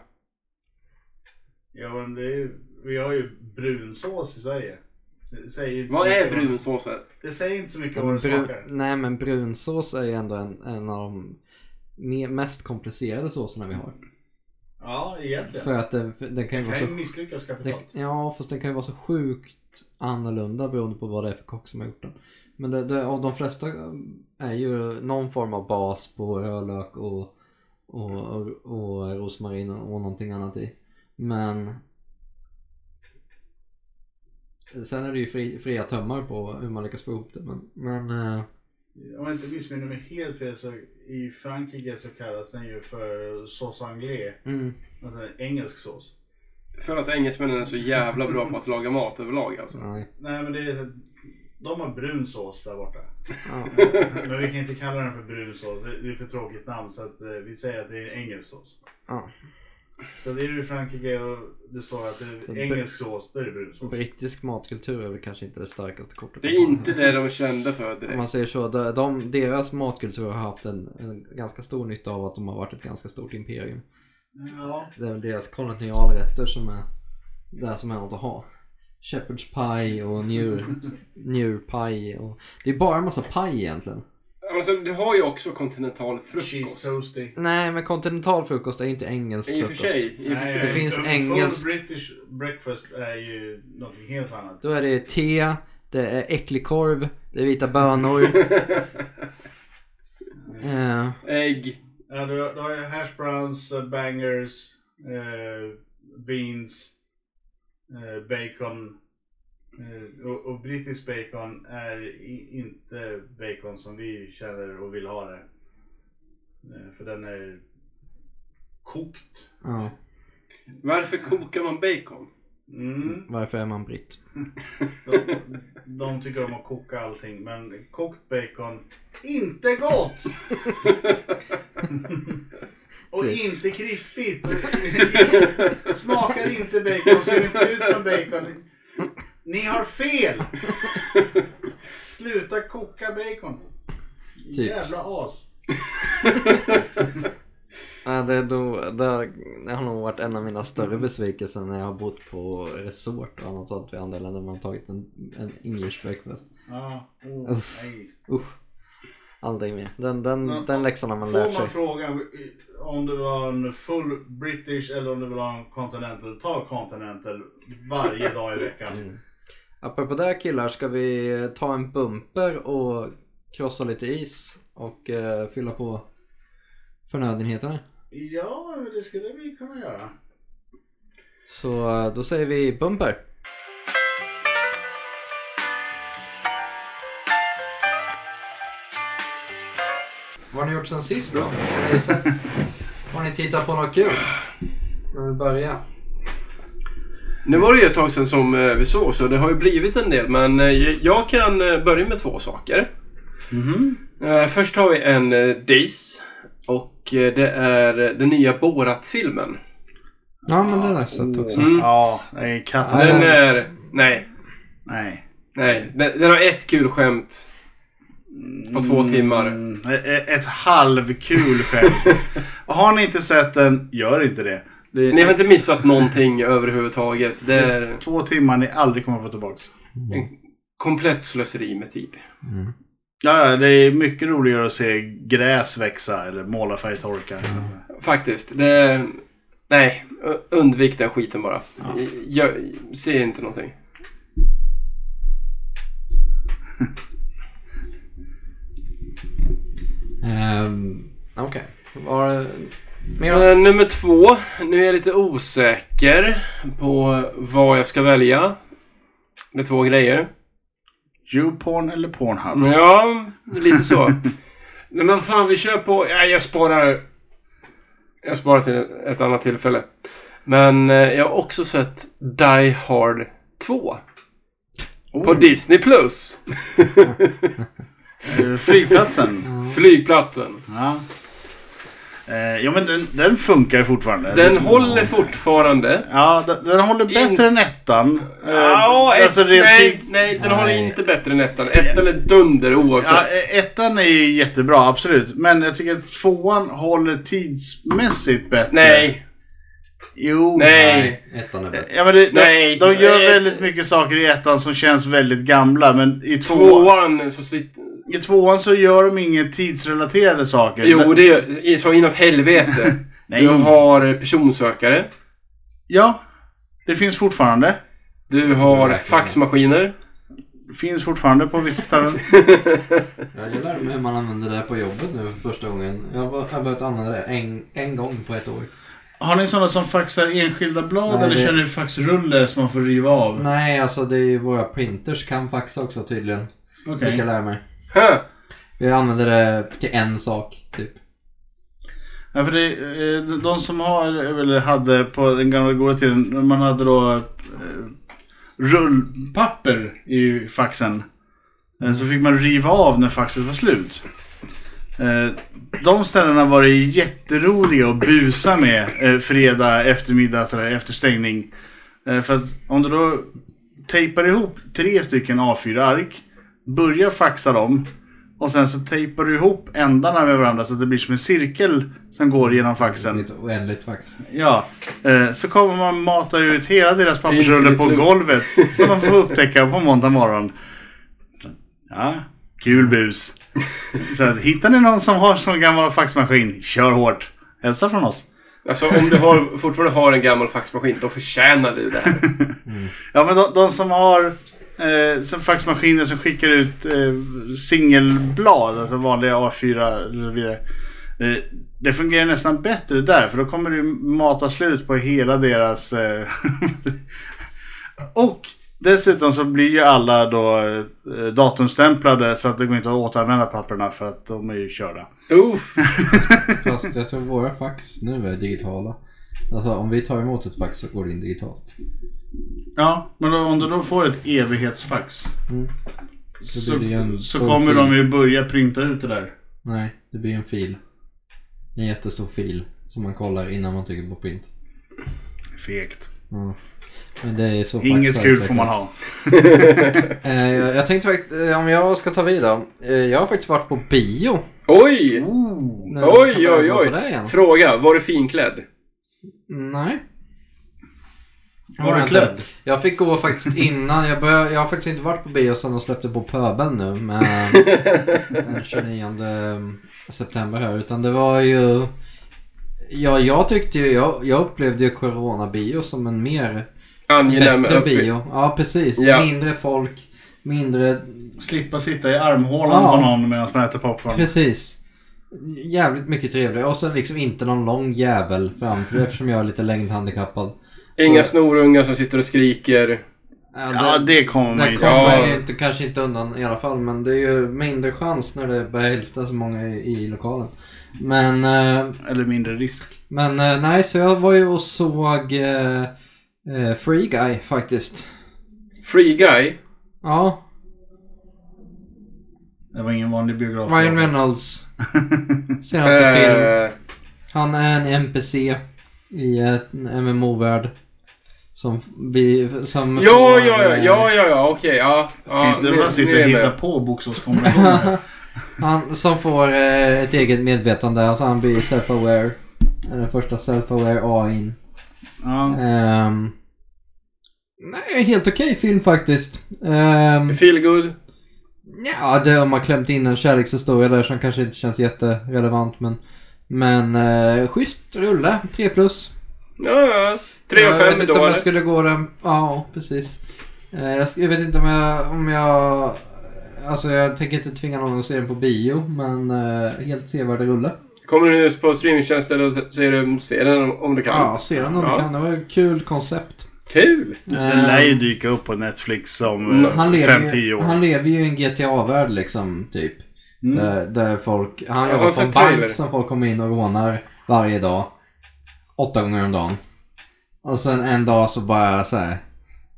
ja men det är, vi har ju brunsås i Sverige. Det säger inte så Vad är mycket brunsåsen? Det säger inte så mycket vad men det brun, smakar. nej men brunsås är ju ändå en, en av de me- mest komplicerade såserna vi har. Ja, egentligen. För att den, för den kan ju det vara kan så misslyckas Det, kapitalt. ja, fast den kan ju vara så sjukt annorlunda beroende på vad det är för kock som har gjort den. Men det, det, av de flesta är ju någon form av bas på rödlök och, och, och, och rosmarin och någonting annat i. Men Sen är det ju fri, fria tömmar på hur man lyckas få ihop det. Men, men eh, Om jag inte missminner mig helt fel så i Frankrike så kallas den ju för sauce anglais. mm, Alltså en engelsk sås. För att engelsmännen är så jävla bra på att laga mat överlag alltså. nej. Nej men det är, de har brun sås där borta. Ja, Men vi kan inte kalla den för brun sås. Det är för tråkigt namn så att eh, vi säger att det är engelsk sås. ja. Så det är du i Frankrike och det står att det är engelsk sås, då är det brun sås. Brittisk matkultur är väl kanske inte det starkaste kortet. Det är inte det de är kända för Om man direkt. säger så, de, de, deras matkultur har haft en, en ganska stor nytta av att de har varit ett ganska stort imperium. Ja, Det är väl deras kolonialrätter som är det som är något att ha. Shepherd's pie och njur, njurpaj och... Det är bara en massa paj egentligen. Alltså, du har ju också kontinental cheese frukost. toasty. Nej men kontinental frukost är inte engelsk I och för frukost. sig. I och för sig. Det finns en engelsk- Full British breakfast är ju någonting helt annat. Då är det te, det är äckligkorv, det är vita bönor. eh, Ägg. Ja, du, du har ju hash browns, eh, bangers, eh, beans, eh, bacon. Eh, och, och brittisk bacon är i, inte bacon som vi känner och vill ha det. Eh, för den är kokt. ja. Varför kokar man bacon? Mm. Varför är man britt? De, de tycker om att koka allting men kokt bacon, inte gott! och Typ. inte krispigt. Smakar inte bacon, ser inte ut som bacon. Ni har fel! Sluta koka bacon. Typ. Jävla as. Ja, det, då, det, har nog varit en av mina större besvikelser när jag har bott på resort och annat sånt i andra länder. Man har tagit en, en English breakfast. Ja, oh, Uff. nej. Usch. Aldrig mer. Den, den, Ja, den läxan har man Får lärt man sig. frågan om du vill ha en full British eller om du vill ha en Continental, ta Continental varje dag i veckan. Mm. Apropå det killar, ska vi ta en bumper och krossa lite is och eh, fylla på förnödenheterna? Ja, det skulle vi kunna göra. Så eh, då säger vi bumper. Vad har ni gjort sen sist då? Har ni, sett, har ni tittat på något kul? Jag vill börja. Nu var det ju ett tag sedan som eh, vi såg så det har ju blivit en del. Men eh, jag kan eh, börja med två saker. Mhm. Eh, Först har vi en Days. Och det är den nya Borat-filmen. Ja men det har jag sett också. Mm. Ja, det är. Nej. Den är... Nej. Nej. Nej. Den, den har ett kul skämt. På två timmar. Mm, ett, ett halvkul skämt. har ni inte sett den, gör inte det. Det Ni har inte missat någonting överhuvudtaget. Det är Två timmar ni aldrig kommer få tillbaka. en komplett slöseri med tid. Mm. Ja, ja, det är mycket roligare att se gräs växa eller målarfärg torka. Faktiskt. Det... Nej. u- Undvik den skiten bara. Jag, se inte någonting. Ehm, Okej. Var då? Eh, nummer två. Nu är jag lite osäker på vad jag ska välja. Det är två grejer. Youporn eller Pornhub? Ja, lite så. Nej, men fan, vi kör på... Ja, jag sparar... Jag sparar till ett annat tillfälle. Men eh, jag har också sett Die Hard 2. På Disney+. Plus. Flygplatsen? Flygplatsen. Ja. Eh, ja men den, den funkar ju fortfarande. Den håller fortfarande. Ja, den, den håller bättre än ettan. Eh, Ja, ett, alltså rent nej, nej, den håller Nej. inte bättre än ettan. Ettan är dunder oavsett. Ja, eh, ettan är jättebra, absolut. Men jag tycker att tvåan håller tidsmässigt bättre. nej, Jo. nej. ettan är bättre. Ja, men det, Nej. de, de gör Nej. väldigt mycket saker i ettan som känns väldigt gamla. Men i tvåan, Tvåan så sitter... i tvåan så gör de inga tidsrelaterade saker. Jo, Men- det är så inåt helvete. Nej. Du har personsökare. Ja, det finns fortfarande. Du har faxmaskiner. Finns fortfarande på vissa ställen. Jag mig hur man använder det på jobbet nu för första gången. Jag har börjat använda det en, en gång på ett år. Har ni sådana som faxar enskilda blad Nej, eller det- kör ni faxrulle som man får riva av? Nej, alltså det är ju våra printers kan faxa också tydligen. Okej. Fick jag lära mig. Vi använder det till en sak, typ. Ja, för det, eh, de som har, eller hade på den gamla goda tiden, man hade då eh, rullpapper i faxen. Eh, Så fick man riva av när faxet var slut. De ställena var det jätteroliga att busa med fredag eftermiddag sådär, efter stängning. För att om du då tejpar ihop tre stycken A4-ark, börjar faxa dem och sen så tejpar du ihop ändarna med varandra så att det blir som en cirkel som går genom faxen. Ett oändligt fax. Ja, eh, så kommer man mata ut hela deras pappersrulle på golvet. Som de får upptäcka på måndag morgon. Ja, kul bus. Så att, hittar ni någon som har sån gammal faxmaskin, kör hårt. Hälsa från oss. Alltså om du har, fortfarande har en gammal faxmaskin, då förtjänar du det här. Ja, men de, de som har eh, som faxmaskiner som skickar ut eh, singelblad, alltså vanliga A4 eller så vidare. Eh, det fungerar nästan bättre där för då kommer du mata slut på hela deras... Eh, och dessutom så blir ju alla då eh, datumstämplade så att det går inte att återanvända papperna för att de är ju körda. Uff. Fast jag tror våra fax nu är digitala. Alltså om vi tar emot ett fax så går det in digitalt. Ja, men då, om du då får ett evighetsfax Mm. så, så stor kommer fil. de ju börja printa ut det där. Nej, det blir en fil. En jättestor fil som man kollar innan man trycker på print. Fegt. Ja. Men det är så Inget kul får man ha. Eh, jag, jag tänkte faktiskt, eh, om jag ska ta vidare. Eh, jag har faktiskt varit på bio. Oj! Oj, oj, oj. Fråga, var du finklädd? Nej. Var jag du klädd? Jag fick gå faktiskt innan. Jag, började, jag har faktiskt inte varit på bio sedan de släppte på pöbeln nu. Men den 29 september här. Utan det var ju... Ja, jag tyckte ju... Jag, jag upplevde ju Corona-bio som en mer Angenäm bättre bio. Ja, precis. Ja. Mindre folk. Mindre... Slippa sitta i armhålan Ja. på någon medan man äter popcorn. Precis. jävligt mycket trevligare. Och sen liksom inte någon lång jävel framför eftersom jag är lite längdhandikappad. Inga Så- snorungar som sitter och skriker. Ja, det kommer man Det ju kommer Ja. inte, kanske inte undan i alla fall. Men det är ju mindre chans när det är bara hälften så många i, i lokalen. Men, eh, Eller mindre risk. men eh, nej, så jag var ju och såg eh, eh, Free Guy faktiskt. Free Guy. Ja, Det var ingen vanlig biograf. Ryan Reynolds senaste film. Eh, Han är en NPC i en MMO-värld. Som blir... Som ja, får, ja, ja, eh, ja, ja, ja, okej, ja. ja. Finns det nu- bara sitter och hittar på bokstavskombinationer? Han som får eh, ett eget medvetande. Alltså han blir self-aware. Den första self-aware AI'n. ja. Ehm, nej, helt okej film faktiskt. Um, Feel good. ja, det har man klämt in en kärlekshistoria där som kanske inte känns jätterelevant men Men uh, schysst rulle, 3 plus. Ja, ja. Tre av jag fem vet inte om jag eller? skulle gå den, ja precis. Eh, jag, jag vet inte om jag, om jag, alltså jag tänker inte tvinga någon att se den på bio men eh, helt sevärd rulle. Kommer du ut på streamingtjänsten och säger du se den om- du kan? Ja, se den om Ja. du kan. Det var ett kul koncept. Kul! Den lär ju dyka upp på Netflix om Mm, han lever, 5-10 ju, år. han lever ju i en GTA-värld liksom, typ. Mm. Där, där folk, han Jag jobbar har på en bank trailer. som folk kommer in och rånar varje dag. Åtta gånger om dagen. Och sen en dag så bara så här.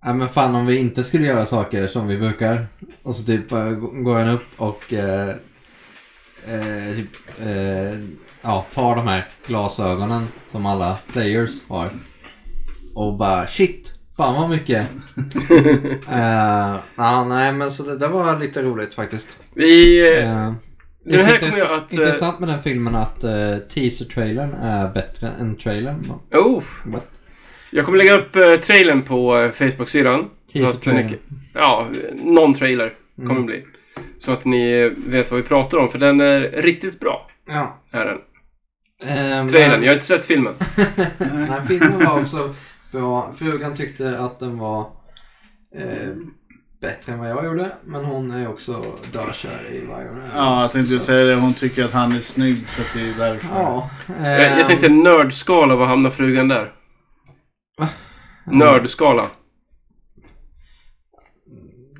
Ja men fan om vi inte skulle göra saker som vi brukar. Och så typ går han upp och eh, eh, typ, eh, ja, tar de här glasögonen som alla players har. Och bara shit, fan vad mycket. Eh, ja, nej men så det, det var lite roligt faktiskt. Vi... Eh, det här kommer jag att, Intressant med den filmen att uh, teaser-trailern är bättre än trailern. Oh! What? Jag kommer lägga upp uh, trailern på uh, Facebook-sidan. Så att ni- Teaser-trailern. Ja, någon trailer kommer Mm. bli. Så att ni vet vad vi pratar om, för den är riktigt bra. Ja. Är den. Eh, Trailern, men- jag har inte sett filmen. Nej, filmen var också bra. Frugan tyckte att den var eh, bättre än vad jag gjorde. Men hon är också dökär i Reynolds. Ja, jag tänkte så- säga det. Hon tycker att han är snygg så att det är därför. Ja. Jag, ehm, jag tänkte nördskala, vad hamnar frugan där? Nördskala.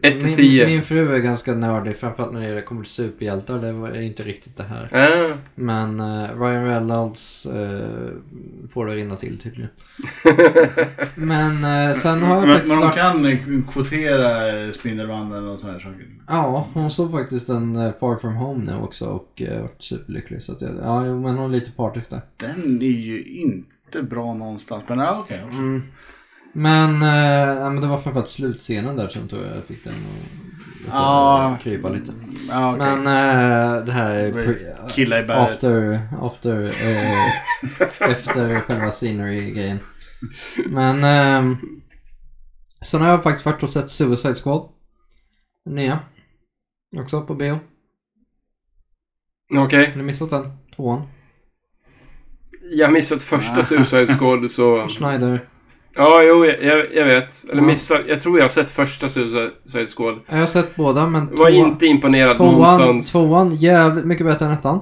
1 till min, 10. min fru är ganska nördig, framförallt när det kommer till superhjältar. Det var- är inte riktigt det här. Ah. Men eh, Ryan Reynolds eh, får det rinna till tydligen. Men eh, sen har jag Men, faktiskt men de varit... kan kvotera Spindelmannen och sådana här saker. Ja, hon såg faktiskt en Far From Home nu också och uh, varit superlycklig. Så att jag, ja, men hon är lite partisk där. Den är ju inte bra någonstans. Men ja, okej. Mm. Men, eh, ja, men det var framförallt slutscenen där som tror jag fick den att lite, Ja. krypa lite. Ja, okej. Men eh, det här är i berget. after, after, eh, efter själva scenery-grejen. Men ehm, sen har jag faktiskt varit och sett Suicide Squad. Den nya. Också på bio. Okej. Har ni missat den? Tvåan. Jag missat första Suicide Squad så... Schneider. Ja, jo, jag, jag, vet. Eller Ja. missat. Jag tror jag har sett första Suicide Squad. Jag har sett båda men Var tvåan, inte imponerad tvåan, någonstans. tvåan jävligt mycket bättre än ettan.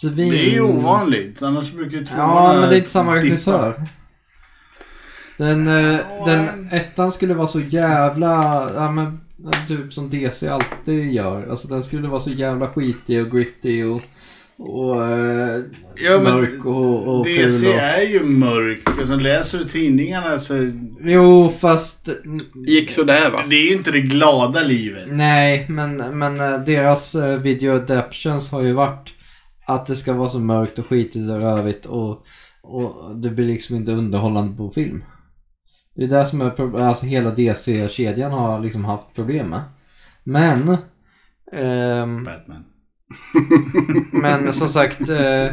Svin... Det är ju ovanligt. Annars brukar ju tvåorna Ja, men det är inte samma regissör. Den, eh, den ettan skulle vara så jävla, ja men typ som DC alltid gör. Alltså den skulle vara så jävla skitig och gritty och, och eh, Ja, men mörk och, och ful. DC Och... är ju mörk. Alltså, läser du tidningarna så... Jo, fast Gick sådär va? Det är ju inte det glada livet. nej, men, men eh, deras eh, video adaptions har ju varit att det ska vara så mörkt och skitigt och rövigt och, och det blir liksom inte underhållande på film. Det är det som är alltså hela DC-kedjan har liksom haft problem med. Men ehm, Batman. Men som sagt, eh,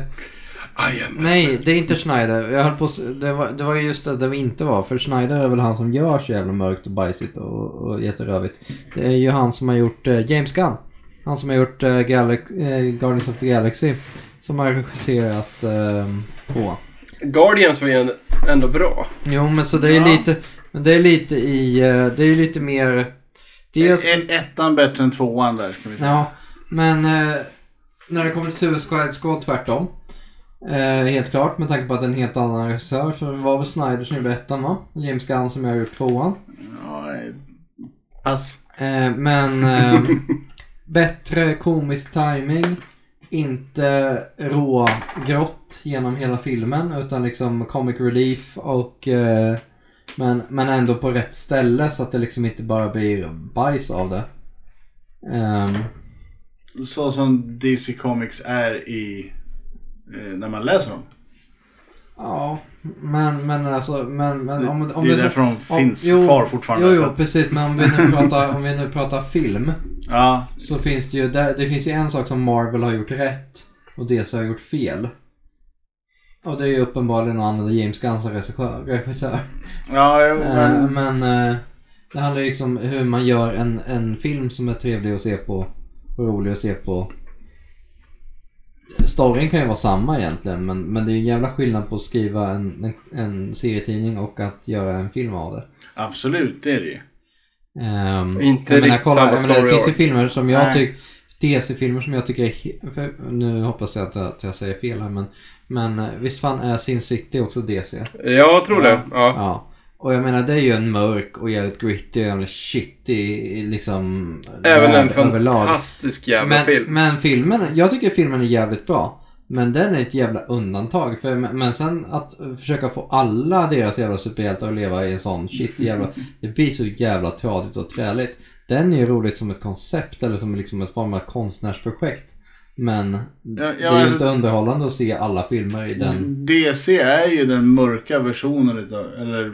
nej det är inte Schneider. Jag höll på, det, var, det var ju just det det inte var. För Schneider är väl han som gör så jävla mörkt och bajsigt och, och jätterövigt. Det är ju han som har gjort eh, James Gunn. Han som har gjort eh, Galax- eh, Guardians of the Galaxy. Som har regisserat eh, två. Guardians var ju ändå bra. Jo men så det är Ja. lite, men det är lite i, eh, det är ju lite mer... Dels, Ett, ettan bättre än tvåan där. Ska vi säga. Ja, men eh, när det kommer till Suicide Squad tvärtom. Eh, helt klart med tanke på att det är en helt annan regissör. För det var väl Snyder som gjorde ettan va? James Gunn som har gjort tvåan. Ja, pass. Eh, men eh, bättre komisk timing. Inte rågrått genom hela filmen utan liksom comic relief och eh, men, men ändå på rätt ställe så att det liksom inte bara blir bajs av det. Ehm, Så som DC Comics är i... Eh, när man läser dem. ja, men, men alltså men, men om, om det är därför de om- finns jo, kvar fortfarande. Jo, jo, precis. Men om vi nu pratar, om vi nu pratar film. Ja, Så finns det ju, där, det finns ju en sak som Marvel har gjort rätt och DC har gjort fel. Och det är ju uppenbarligen att använda James Gunn som regissör. regissör. ja, jo, Eh, men... men eh, det handlar ju liksom hur man gör en, en film som är trevlig att se på rolig att se på. Storyn kan ju vara samma egentligen men, men det är ju en jävla skillnad på att skriva en, en, en serietidning och att göra en film av det. Absolut, det är det ju. Um, Inte jag menar, kolla, samma jag menar, Det finns ju filmer som jag tycker DC-filmer som jag tycker är Nu hoppas jag att, att jag säger fel här men Men eh, visst fan är Sin City också DC? Jag tror det. Ja. Ja. Och jag menar det är ju en mörk och jävligt gritty och jävligt shitty liksom Även en värld överlag. fantastisk jävla Men, film. men filmen, jag tycker filmen är jävligt bra. Men den är ett jävla undantag. För, men sen att försöka få alla deras jävla superhjältar att leva i en sån shit jävla... Det blir så jävla tradigt och träligt. Den är ju roligt som ett koncept eller som liksom ett form av konstnärsprojekt. Men Ja, ja, det är ju alltså- inte underhållande att se alla filmer i den. DC är ju den mörka versionen utav, eller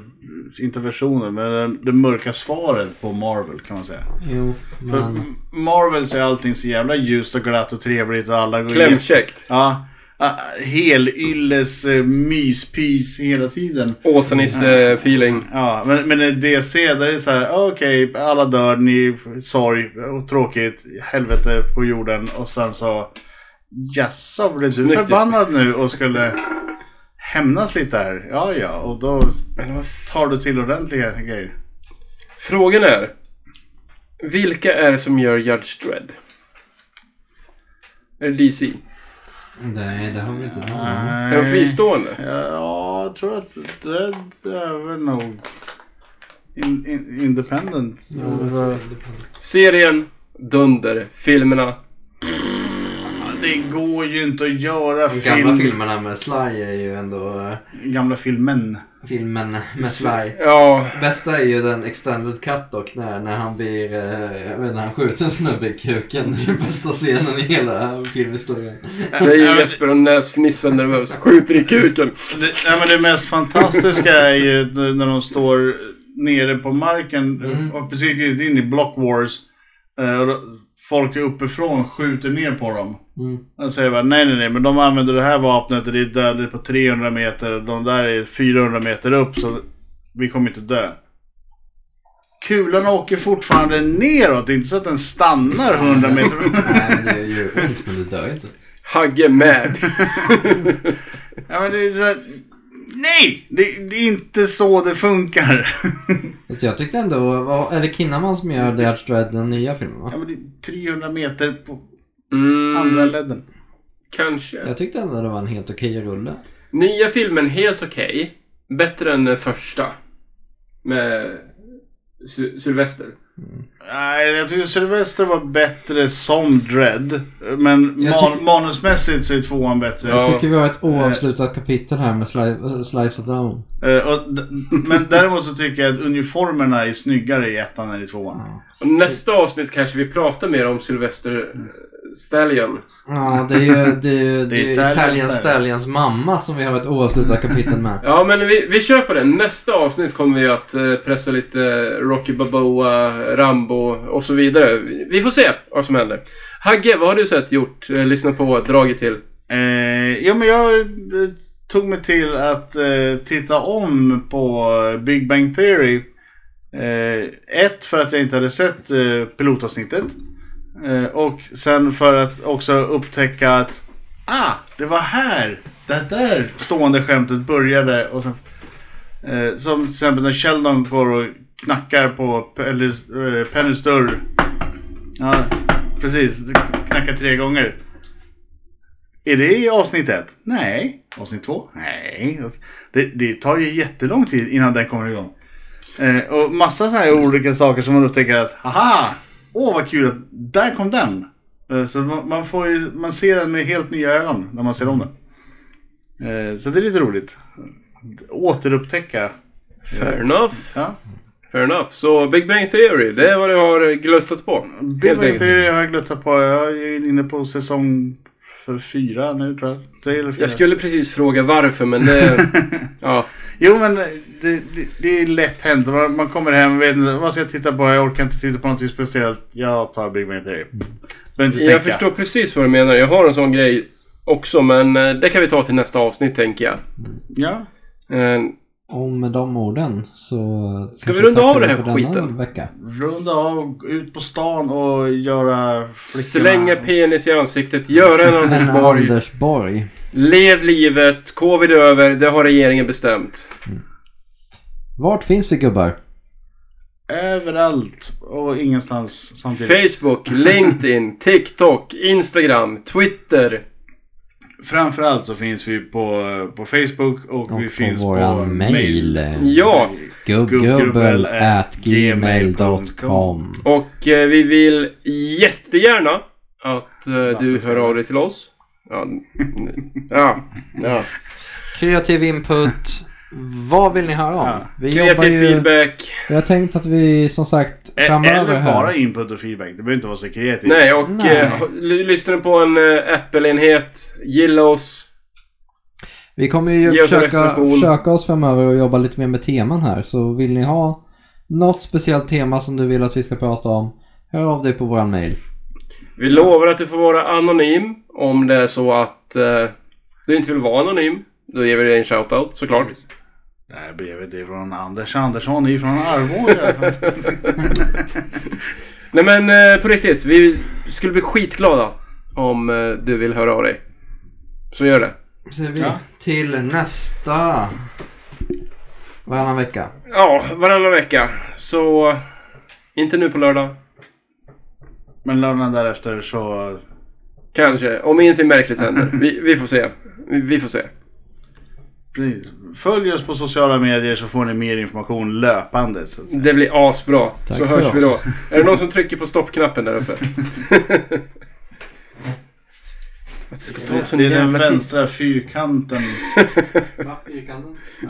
inte versionen, men det mörka svaret på Marvel kan man säga. Jo, För men... Marvel så är allting så jävla ljust och glatt och trevligt och alla går Klämkäckt. Ja. Ah, Helylles eh, myspys hela tiden. Åsa-Nisse-feeling. Ja, men, men DC där är det så här, ah, okej, alla dör, ni sorg och tråkigt, helvete på jorden och sen så Jaså, blev du Snyggt, förbannad nu och skulle hämnas lite här? Ja, ja, och då tar du till ordentliga grejer. Frågan är. Vilka är det som gör Judge Dredd? Är det DC? Nej, det har vi inte. Är de fristående? Ja, jag tror att det är väl nog in, in, independent. Ja. Serien, Dunder, filmerna. Det går ju inte att göra De film. gamla filmerna med Sly är ju ändå eh, Gamla filmen. filmen med Sly. Ja, Bästa är ju den extended cut dock när, när han blir, eh, jag vet inte, han skjuter en snubbe i kuken. Det är bästa scenen i hela filmhistorien. säger Jesper och Näs fnissar nervöst. Skjuter i kuken. Det, nej, men det mest fantastiska är ju när de står nere på marken Mm. och precis glidit in i Block Wars. Folk uppifrån skjuter ner på dem. Mm. Och säger bara nej nej nej men de använder det här vapnet och det är dödligt på 300 meter. De där är 400 meter upp så vi kommer inte dö. Kulan åker fortfarande neråt. Det är inte så att den stannar 100 meter upp. Nej men det är ju men det dör inte. Hagge med. Ja, men det är så här, nej! Det, det är inte så det funkar. Jag tyckte ändå, är det Kinnaman som gör The Judge Dredd, den nya filmen Ja, va? men det är 300 meter på Mm, andra ledden. kanske. Jag tyckte ändå det var en helt okej rulle. Nya filmen helt okej. Bättre än den första. Med Sy- Sylvester. Nej, jag tycker Sylvester var bättre som Dread. Men Jag man, manusmässigt så är tvåan bättre. Ja. Jag tycker vi har ett oavslutat kapitel här med Sli- Slice Down. Eh, men däremot så tycker jag att uniformerna är snyggare i ettan än i tvåan. Och nästa avsnitt kanske vi pratar mer om Sylvester Stallion. Ja, det är ju, det är ju, det är ju Italian Italian Stallion. Stallions mamma som vi har ett oavslutat kapitel med. Ja, men vi, vi kör på det. Nästa avsnitt kommer vi att eh, pressa lite Rocky Balboa, Rambo och så vidare. Vi, vi får se vad som händer. Hagge, vad har du sett, gjort, eh, lyssnat på, dragit till? Eh, ja, men jag eh, tog mig till att eh, titta om på Big Bang Theory. Eh, ett, för att jag inte hade sett eh, pilotavsnittet. Eh, och sen för att också upptäcka att ah, det var här det där stående skämtet började. Och sen, eh, som till exempel när Sheldon går och knackar på eller, eh, Pennys dörr. Ja, precis. Knackar tre gånger. Är det i avsnitt ett? Nej. Avsnitt två? Nej. Det, det tar ju jättelång tid innan den kommer igång. Eh, och massa sådana här olika saker som man upptäcker att haha! Åh vad kul att där kom den! Eh, så man, får ju, man ser den med helt nya ögon när man ser om den. Eh, så det är lite roligt. Återupptäcka. Fair enough. Ja. Fair enough. Så Big Bang Theory, det är vad du har gluttat på. Big Bang. Theory har jag gluttat på. Jag är inne på säsong för fyra nu tror jag. Tre eller fyra. Jag skulle precis fråga varför men det... ja. Jo men det, det, det är lätt hänt. Man, man kommer hem och vet inte vad ska jag titta på. Jag orkar inte titta på något speciellt. Jag tar Big Bang Theory. Jag tänka. förstår precis vad du menar. Jag har en sån grej också men eh, det kan vi ta till nästa avsnitt tänker jag. Ja. Och med de orden så... Ska vi runda av det här skiten? Vecka. Runda av, ut på stan och göra flickorna... slänga penis i ansiktet, göra en Anders En Borg. Anders Borg. Lev livet, covid är över, det har regeringen bestämt. Vart finns vi gubbar? Överallt och ingenstans samtidigt. Facebook, LinkedIn, TikTok, Instagram, Twitter. Framförallt så finns vi på, på Facebook och, Och vi på finns på mail. Ja, Gubbgubbel at gmail.com. och eh, vi vill jättegärna att eh, du hör av dig till oss. Ja, ja, ja. Kreativ input. Vad vill ni höra om? Ja. Vi jobbar Kreativ ju... feedback. Jag har tänkt att vi som sagt framöver Eller bara här. input och feedback. Det behöver inte vara så kreativt. Nej, och Nej. eh, l- lyssnar du på en eh, Apple-enhet, gilla oss. Vi kommer ju Ge oss försöka, recension. försöka oss framöver och jobba lite mer med teman här. Så vill ni ha något speciellt tema som du vill att vi ska prata om, hör av dig på våran mail. Vi lovar att du får vara anonym om det är så att eh, du inte vill vara anonym. Då ger vi dig en shoutout såklart. Det här brevet är från Anders Andersson ifrån Arboga. Nej men eh, på riktigt, vi skulle bli skitglada om eh, du vill höra av dig. Så gör det. Så vi Ja. till nästa varannan vecka. Ja, varannan vecka. Så inte nu på lördag. Men lördagen därefter så... Kanske, om ingenting märkligt händer. Vi, vi får se. Vi, vi får se. Precis. Följ oss på sociala medier så får ni mer information löpande. Så att säga. Det blir asbra. Tack så hörs vi då. oss. Är det någon som trycker på stoppknappen där uppe? Det är den vänstra fyrkanten.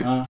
Ja.